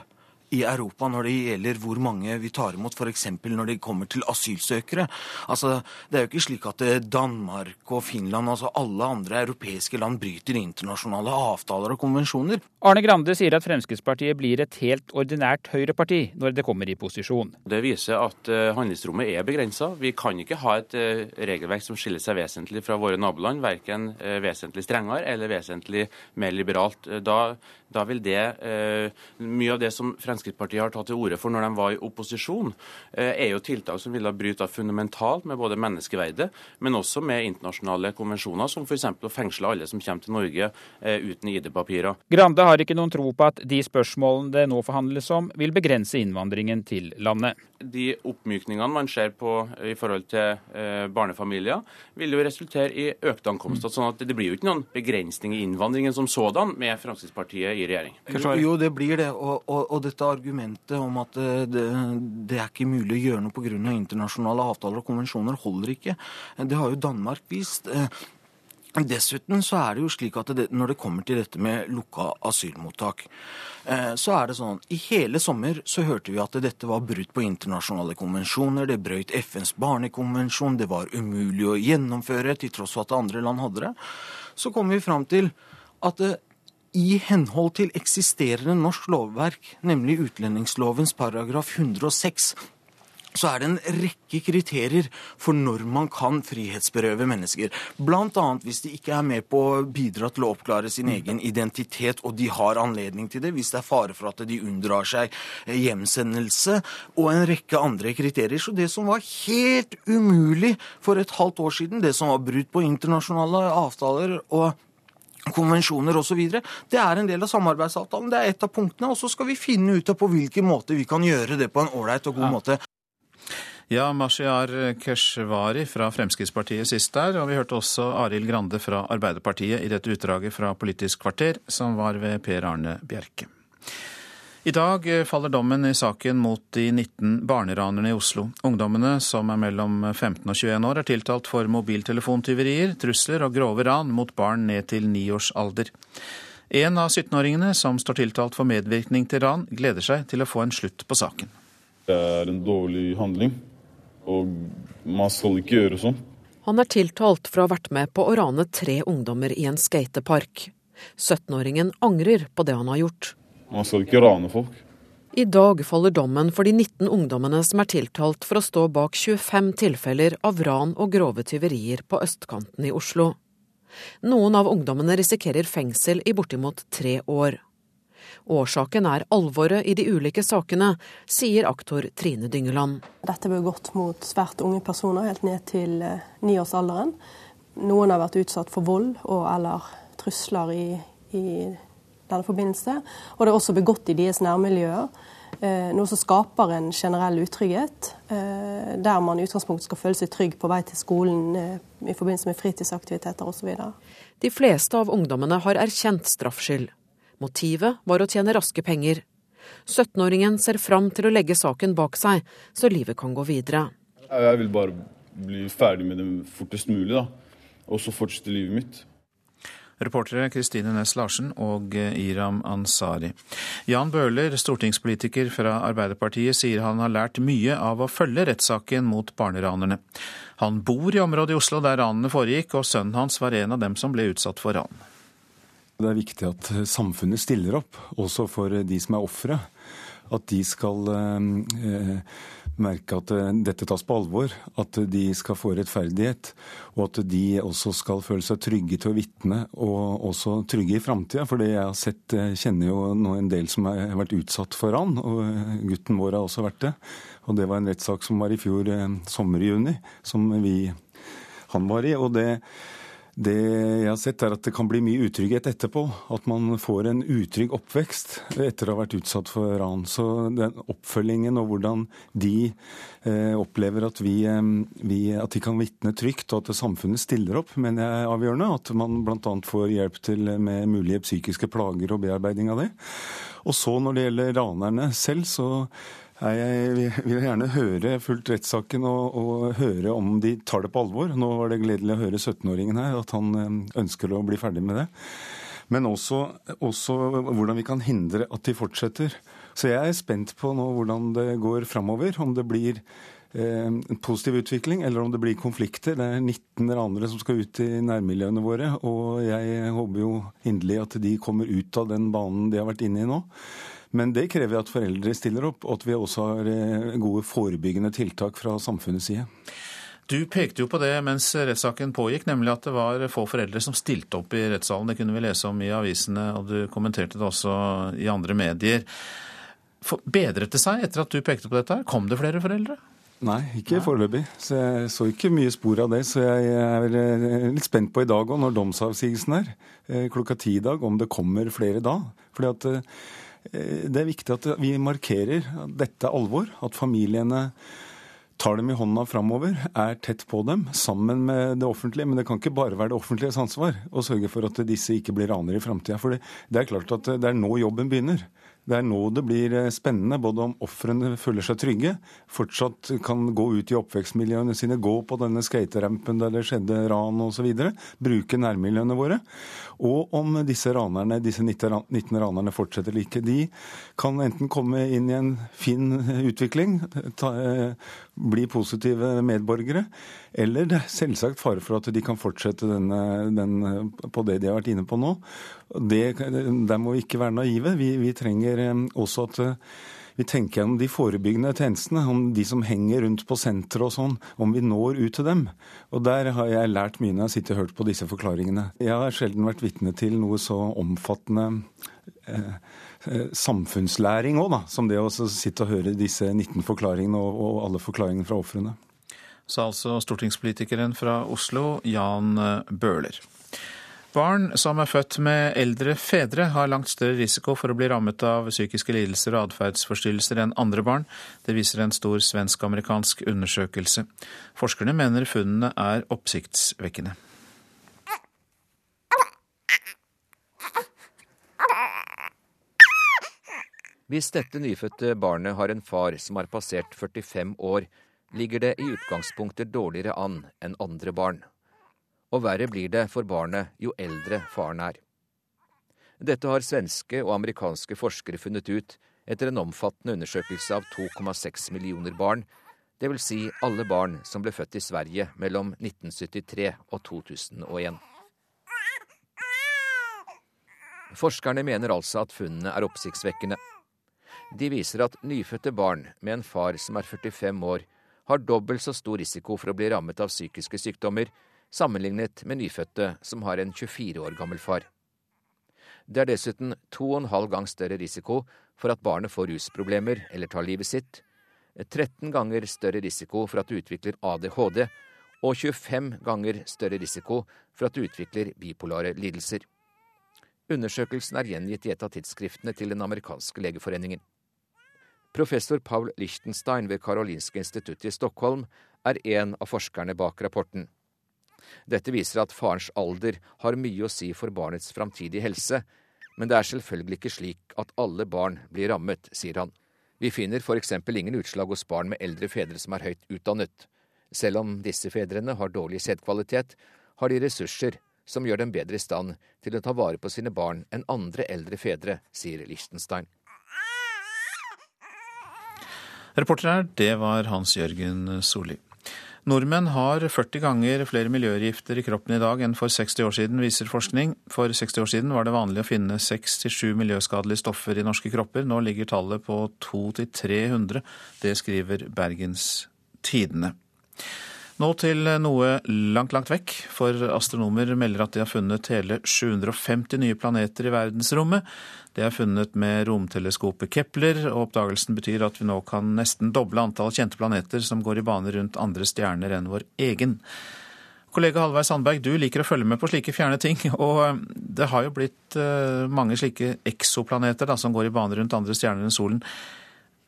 i Europa når det gjelder hvor mange vi tar imot, f.eks. når det kommer til asylsøkere. Altså, Det er jo ikke slik at eh, Danmark og Finland, altså alle andre europeiske land, bryter internasjonale avtaler og konvensjoner. Arne Grande sier at Fremskrittspartiet blir et helt ordinært høyreparti når det kommer i posisjon. Det viser at uh, handlingsrommet er begrensa. Vi kan ikke ha et uh, regelverk som skiller seg vesentlig fra våre naboland, verken vesentlig strengere eller vesentlig mer liberalt. Da da vil det eh, Mye av det som Fremskrittspartiet har tatt til orde for når de var i opposisjon, eh, er jo tiltak som ville bryte fundamentalt med både menneskeverdet, men også med internasjonale konvensjoner, som f.eks. å fengsle alle som kommer til Norge eh, uten ID-papirer. Grande har ikke noen tro på at de spørsmålene det nå forhandles om, vil begrense innvandringen til landet. De oppmykningene man ser på i forhold til barnefamilier, vil jo resultere i økte ankomster. sånn at det blir jo ikke noen begrensning i innvandringen som sådan med Fremskrittspartiet i regjering. Jo, det blir det. Og, og, og dette argumentet om at eh, det, det, er ikke mulig å gjøre noe pga. internasjonale avtaler og konvensjoner, holder ikke. Det har jo Danmark vist. Eh, dessuten så er det jo slik at det, når det kommer til dette med lukka asylmottak, eh, så er det sånn I hele sommer så hørte vi at dette var brudd på internasjonale konvensjoner, det brøyt FNs barnekonvensjon, det var umulig å gjennomføre til tross for at andre land hadde det. Så kom vi fram til at i henhold til eksisterende norsk lovverk, nemlig utlendingslovens paragraf 106, så er det en rekke kriterier for når man kan frihetsberøve mennesker. Bl.a. hvis de ikke er med på å bidra til å oppklare sin egen identitet, og de har anledning til det, hvis det er fare for at de unndrar seg hjemsendelse, og en rekke andre kriterier. Så det som var helt umulig for et halvt år siden, det som var brudd på internasjonale avtaler og konvensjoner osv. Det er en del av samarbeidsavtalen. Det er et av punktene. Og så skal vi finne ut av på hvilken måte vi kan gjøre det på en ålreit og god ja. måte. Ja, Mashiar Keshvari fra Fremskrittspartiet sist der, og vi hørte også Arild Grande fra Arbeiderpartiet i dette utdraget fra Politisk kvarter, som var ved Per Arne Bjerke. I dag eh, faller dommen i saken mot de 19 barneranerne i Oslo. Ungdommene, som er mellom 15 og 21 år, er tiltalt for mobiltelefontyverier, trusler og grove ran mot barn ned til ni års alder. En av 17-åringene som står tiltalt for medvirkning til ran, gleder seg til å få en slutt på saken. Det er en dårlig handling, og man skal ikke gjøre sånn. Han er tiltalt for å ha vært med på å rane tre ungdommer i en skatepark. 17-åringen angrer på det han har gjort. Man skal ikke rane folk. I dag faller dommen for de 19 ungdommene som er tiltalt for å stå bak 25 tilfeller av ran og grove tyverier på østkanten i Oslo. Noen av ungdommene risikerer fengsel i bortimot tre år. Årsaken er alvoret i de ulike sakene, sier aktor Trine Dyngeland. Dette ble gått mot svært unge personer, helt ned til eh, niårsalderen. Noen har vært utsatt for vold og eller trusler i, i forbindelse. Og det er også begått i deres nærmiljøer. Eh, noe som skaper en generell utrygghet, eh, der man i utgangspunktet skal føle seg trygg på vei til skolen eh, i forbindelse med fritidsaktiviteter osv. De fleste av ungdommene har erkjent straffskyld. Motivet var å tjene raske penger. 17-åringen ser fram til å legge saken bak seg, så livet kan gå videre. Jeg vil bare bli ferdig med det fortest mulig, da. Og så fortsette livet mitt. Reportere Kristine Næss Larsen og eh, Iram Ansari. Jan Bøhler, stortingspolitiker fra Arbeiderpartiet, sier han har lært mye av å følge rettssaken mot barneranerne. Han bor i området i Oslo der ranene foregikk, og sønnen hans var en av dem som ble utsatt for ran. Det er viktig at samfunnet stiller opp, også for de som er ofre. At de skal eh, merke at eh, dette tas på alvor, at de skal få rettferdighet, og at de også skal føle seg trygge til å vitne, og også trygge i framtida. For det jeg har sett, kjenner jo nå en del som har vært utsatt for ran, og gutten vår har også vært det. Og det var en rettssak som var i fjor sommer i juni, som vi, han var i. og det det jeg har sett, er at det kan bli mye utrygghet etterpå. At man får en utrygg oppvekst etter å ha vært utsatt for ran. Så den oppfølgingen og hvordan de eh, opplever at, vi, eh, vi, at, de kan vitne trygt, og at samfunnet stiller opp, mener jeg er avgjørende. At man bl.a. får hjelp til med mulige psykiske plager og bearbeiding av det. Og så når det gjelder ranerne selv, så jeg vil gjerne høre fulgt rettssaken og, og, høre om de tar det på alvor. Nå var det gledelig å høre 17-åringen her, at han eh, ønsker å bli ferdig med det. Men også, også, hvordan vi kan hindre at de fortsetter. Så jeg er spent på nå hvordan det går framover. Om det blir eh, en positiv utvikling, eller om det blir konflikter. Det er 19 ranere som skal ut i nærmiljøene våre. Og jeg håper jo inderlig at de kommer ut av den banen de har vært inne i nå. Men det krever at foreldre stiller opp, og at vi også har eh, gode forebyggende tiltak fra samfunnets side. Du pekte jo på det mens rettssaken pågikk, nemlig at det var få foreldre som stilte opp i rettssalen. Det kunne vi lese om i avisene, og du kommenterte det også i andre medier. Bedret det seg etter at du pekte på dette? Kom det flere foreldre? Nei, ikke foreløpig. Så jeg så ikke mye spor av det. Så jeg er eh, litt spent på i dag òg, når domsavsigelsen er, eh, klokka ti i dag, om det kommer flere da. Fordi at det er viktig at vi markerer at dette er alvor, at familiene tar dem i hånda framover, er tett på dem, sammen med det offentlige. Men det kan ikke bare være det offentliges ansvar å sørge for at disse ikke blir ranere i framtida. For det er klart at det er nå jobben begynner. Det er nå det blir eh, spennende, både om ofrene føler seg trygge, fortsatt kan gå ut i oppvekstmiljøene sine, gå på denne skaterampen der det skjedde ran osv., bruke nærmiljøene våre, og om disse ranerne, disse 19 ranerne fortsetter like. De kan enten komme inn i en fin utvikling, ta, eh, bli positive medborgere, eller det er selvsagt fare for at de kan fortsette denne, den, på det de har vært inne på nå. Det, der må vi ikke være naive. Vi, vi trenger eh, også at eh, vi tenker gjennom de forebyggende tjenestene, om de som henger rundt på senteret og sånn, om vi når ut til dem. Og der har jeg lært mye når jeg sitter og hørt på disse forklaringene. Jeg har sjelden vært vitne til noe så omfattende eh, eh samfunnslæring òg, som det å sitte og høre disse 19 forklaringene og, og alle forklaringene fra ofrene. Sa altså stortingspolitikeren fra Oslo, Jan Bøhler. Barn som er født med eldre fedre, har langt større risiko for å bli rammet av psykiske lidelser og atferdsforstyrrelser enn andre barn. Det viser en stor svensk-amerikansk undersøkelse. Forskerne mener funnene er oppsiktsvekkende. Hvis dette nyfødte barnet har en far som har passert 45 år, ligger det i utgangspunktet dårligere an enn andre barn og verre blir det for barnet jo eldre faren er. Dette har svenske og amerikanske forskere funnet ut etter en omfattende undersøkelse av 2,6 millioner barn, dvs. Si alle barn som ble født i Sverige mellom 1973 og 2001. Forskerne mener altså at funnene er oppsiktsvekkende. De viser at nyfødte barn med en far som er 45 år, har dobbelt så stor risiko for å bli rammet av psykiske sykdommer sammenlignet med nyfødte som har en 24 år gammel far. Det er dessuten to og en halv gang større risiko for at barnet får rusproblemer eller tar livet sitt, 13 ganger større risiko for at du utvikler ADHD, og 25 ganger større risiko for at du utvikler bipolare lidelser. Undersøkelsen er gjengitt i et av tidsskriftene til den amerikanske legeforeningen. Professor Paul Lichtenstein ved Karolinske instituttet i Stockholm er en av forskerne bak rapporten. Dette viser at farens alder har mye å si for barnets framtidige helse, men det er selvfølgelig ikke slik at alle barn blir rammet, sier han. Vi finner f.eks. ingen utslag hos barn med eldre fedre som er høyt utdannet. Selv om disse fedrene har dårlig sædkvalitet, har de ressurser som gjør dem bedre i stand til å ta vare på sine barn enn andre eldre fedre, sier Liechtenstein. Reporter her, det var Hans Jørgen Solli. Nordmenn har 40 ganger flere miljøgifter i kroppen i dag enn for 60 år siden, viser forskning. For 60 år siden var det vanlig å finne 6-7 miljøskadelige stoffer i norske kropper. Nå ligger tallet på 200-300. Det skriver Bergens Tidende. Nå til noe langt, langt vekk, for astronomer melder at de har funnet hele 750 nye planeter i verdensrommet. Det er funnet med romteleskopet Kepler, og oppdagelsen betyr at vi nå kan nesten doble antall kjente planeter som går i bane rundt andre stjerner enn vår egen. Kollega Halvard Sandberg, du liker å følge med på slike fjerne ting. Og det har jo blitt eh, mange slike eksoplaneter da, som går i bane rundt andre stjerner enn solen.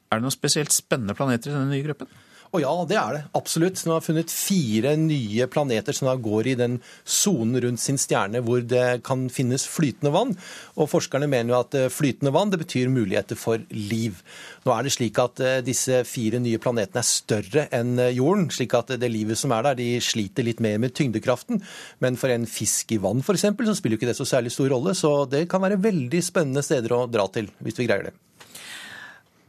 Er det noen spesielt spennende planeter i denne nye gruppen? Og ja, det er det. Absolutt. Den har funnet fire nye planeter som da går i den sonen rundt sin stjerne hvor det kan finnes flytende vann. Og forskerne mener jo at eh, flytende vann det betyr muligheter for liv. Nå er det slik at eh, disse fire nye planetene er større enn eh, jorden, slik at det livet som er der, de sliter litt mer med tyngdekraften. Men for en fisk i vann f.eks., så spiller jo ikke det så særlig stor rolle. Så det kan være veldig spennende steder å dra til, hvis vi greier det.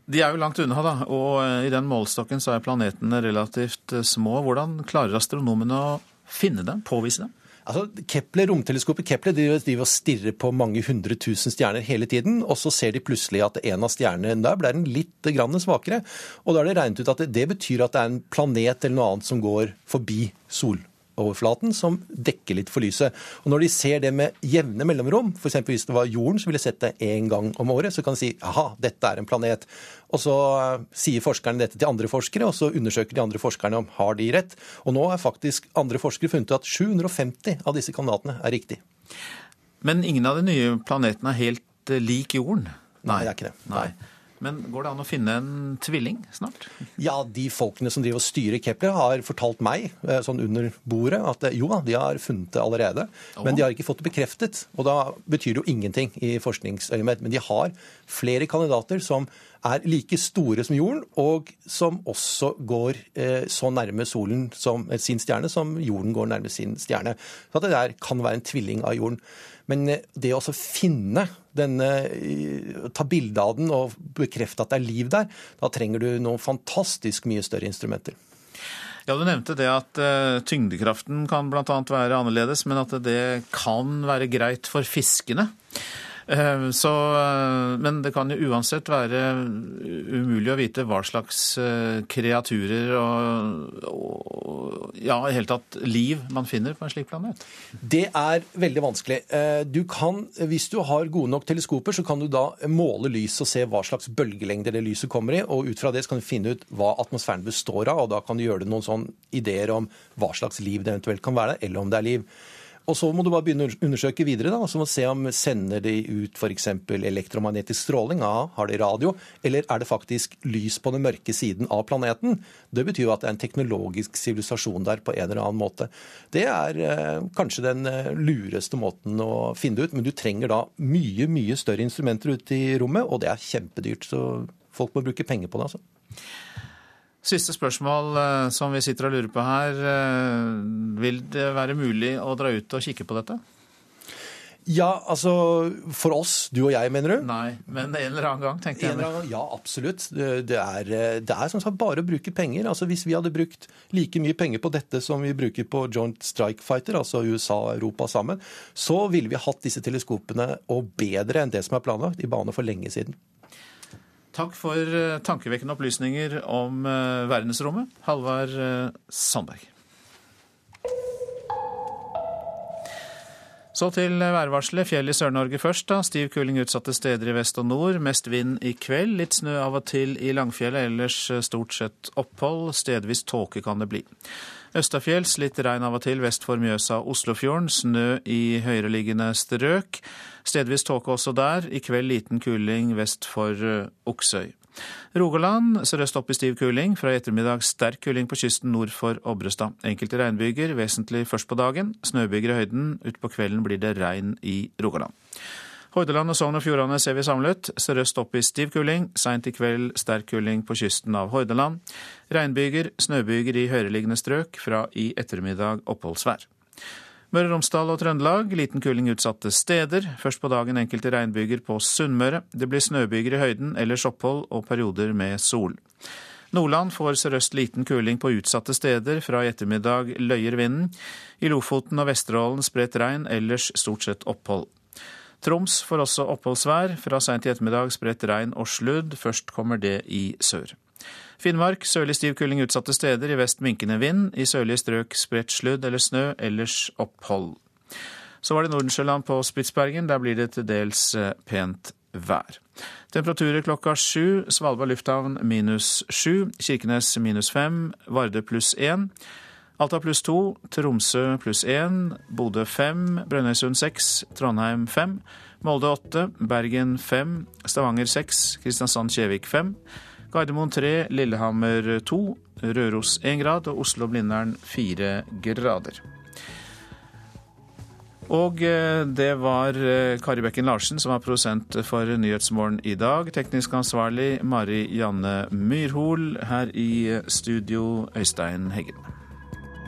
De er jo langt unna, da, og eh, i den målestokken så er planetene relativt eh, små. Hvordan klarer astronomene å finne dem, påvise dem? Altså, Kepler, Romteleskopet Kepler driver og stirrer på mange hundre tusen stjerner hele tiden, og så ser de plutselig at en av stjernene der ble litt grann svakere. Og da er det regnet ut at det betyr at det er en planet eller noe annet som går forbi soloverflaten, som dekker litt for lyset. Og Når de ser det med jevne mellomrom, f.eks. hvis det var jorden som ville sett det én gang om året, så kan de si aha, dette er en planet. Og så eh, sier forskerne dette til andre forskere, og så undersøker de andre forskerne om har de rett. Og nå har faktisk andre forskere funnet ut at 750 av disse kandidatene er riktig. Men ingen av de nye planetene er helt eh, lik jorden? Nei, det er ikke det. Nei. Men går det an å finne en tvilling snart? Ja, de folkene som driver og styrer Kepler, har fortalt meg eh, sånn under bordet at jo da, de har funnet det allerede. Men de har ikke fått det bekreftet. Og da betyr det jo ingenting i forskningsøyemed. Men de har flere kandidater som er like store som jorden, og som også går eh, så nærme solen som sin stjerne som jorden går nærme sin stjerne. Så det der kan være en tvilling av jorden. Men eh, det å finne denne, eh, ta bilde av den og bekrefte at det er liv der, da trenger du noen fantastisk mye større instrumenter. Ja, Du nevnte det at tyngdekraften kan bl.a. være annerledes, men at det kan være greit for fiskene. Eh, så, eh, men det kan jo uansett være umulig å vite hva slags eh, kreaturer og, og ja, i hele tatt liv man finner på en slik planet. Det er veldig vanskelig. Du kan, Hvis du har gode nok teleskoper, så kan du da måle lys og se hva slags bølgelengde det lyset kommer i. og Ut fra det kan du finne ut hva atmosfæren består av, og da kan du gjøre deg noen sånne ideer om hva slags liv det eventuelt kan være, eller om det er liv. Og så må du bare begynne å undersøke videre. da, så må du se om Sender de ut f.eks. elektromagnetisk stråling? Ja, har de radio? Eller er det faktisk lys på den mørke siden av planeten? Det betyr jo at det er en teknologisk sivilisasjon der på en eller annen måte. Det er eh, kanskje den eh, lureste måten å finne det ut, men du trenger da mye, mye større instrumenter ute i rommet, og det er kjempedyrt. Så folk må bruke penger på det, altså. Siste spørsmål eh, som vi sitter og lurer på her. Eh, vil det være mulig å dra ut og kikke på dette? Ja, altså For oss, du og jeg, mener du? Nei, men en eller annen gang, tenkte jeg. Gang, ja, absolutt. Det er, det er som sagt bare å bruke penger. Altså Hvis vi hadde brukt like mye penger på dette som vi bruker på Joint Strike Fighter, altså USA og Europa sammen, så ville vi hatt disse teleskopene, og bedre enn det som er planlagt, i bane for lenge siden. Takk for eh, tankevekkende opplysninger om eh, verdensrommet, Halvard eh, Sandberg. Så til værvarselet. Fjell i Sør-Norge først. da. Stiv kuling utsatte steder i vest og nord. Mest vind i kveld. Litt snø av og til i Langfjellet, ellers stort sett opphold. Stedvis tåke kan det bli. Østafjells litt regn av og til vest for Mjøsa og Oslofjorden. Snø i høyereliggende strøk. Stedvis tåke også der. I kveld liten kuling vest for eh, Oksøy. Rogaland sørøst opp i stiv kuling. Fra i ettermiddag sterk kuling på kysten nord for Obrestad. Enkelte regnbyger, vesentlig først på dagen. Snøbyger i høyden. Utpå kvelden blir det regn i Rogaland. Hordaland og Sogn og Fjordane ser vi samlet. Sørøst opp i stiv kuling. Seint i kveld sterk kuling på kysten av Hordaland. Regnbyger, snøbyger i høyereliggende strøk. Fra i ettermiddag oppholdsvær. Møre og Romsdal og Trøndelag liten kuling utsatte steder. Først på dagen enkelte regnbyger på Sunnmøre. Det blir snøbyger i høyden, ellers opphold og perioder med sol. Nordland får sørøst liten kuling på utsatte steder. Fra i ettermiddag løyer vinden. I Lofoten og Vesterålen spredt regn, ellers stort sett opphold. Troms får også oppholdsvær. Fra seint i ettermiddag spredt regn og sludd. Først kommer det i sør. Finnmark sørlig stiv kuling utsatte steder. I vest minkende vind. I sørlige strøk spredt sludd eller snø, ellers opphold. Så var det Nordensjøland på Spitsbergen. Der blir det til dels eh, pent vær. Temperaturer klokka sju. Svalbard lufthavn minus sju. Kirkenes minus fem. Vardø pluss én. Alta pluss to. Tromsø pluss én. Bodø fem. Brønnøysund seks. Trondheim fem. Molde åtte. Bergen fem. Stavanger seks. Kristiansand-Kjevik fem. Gardermoen tre. Lillehammer to. Røros én grad. Og Oslo-Blindern fire grader. Og eh, det var eh, Kari Bekken Larsen som var produsent for Nyhetsmorgen i dag. Teknisk ansvarlig Mari Janne Myrhol. Her i studio Øystein Heggen.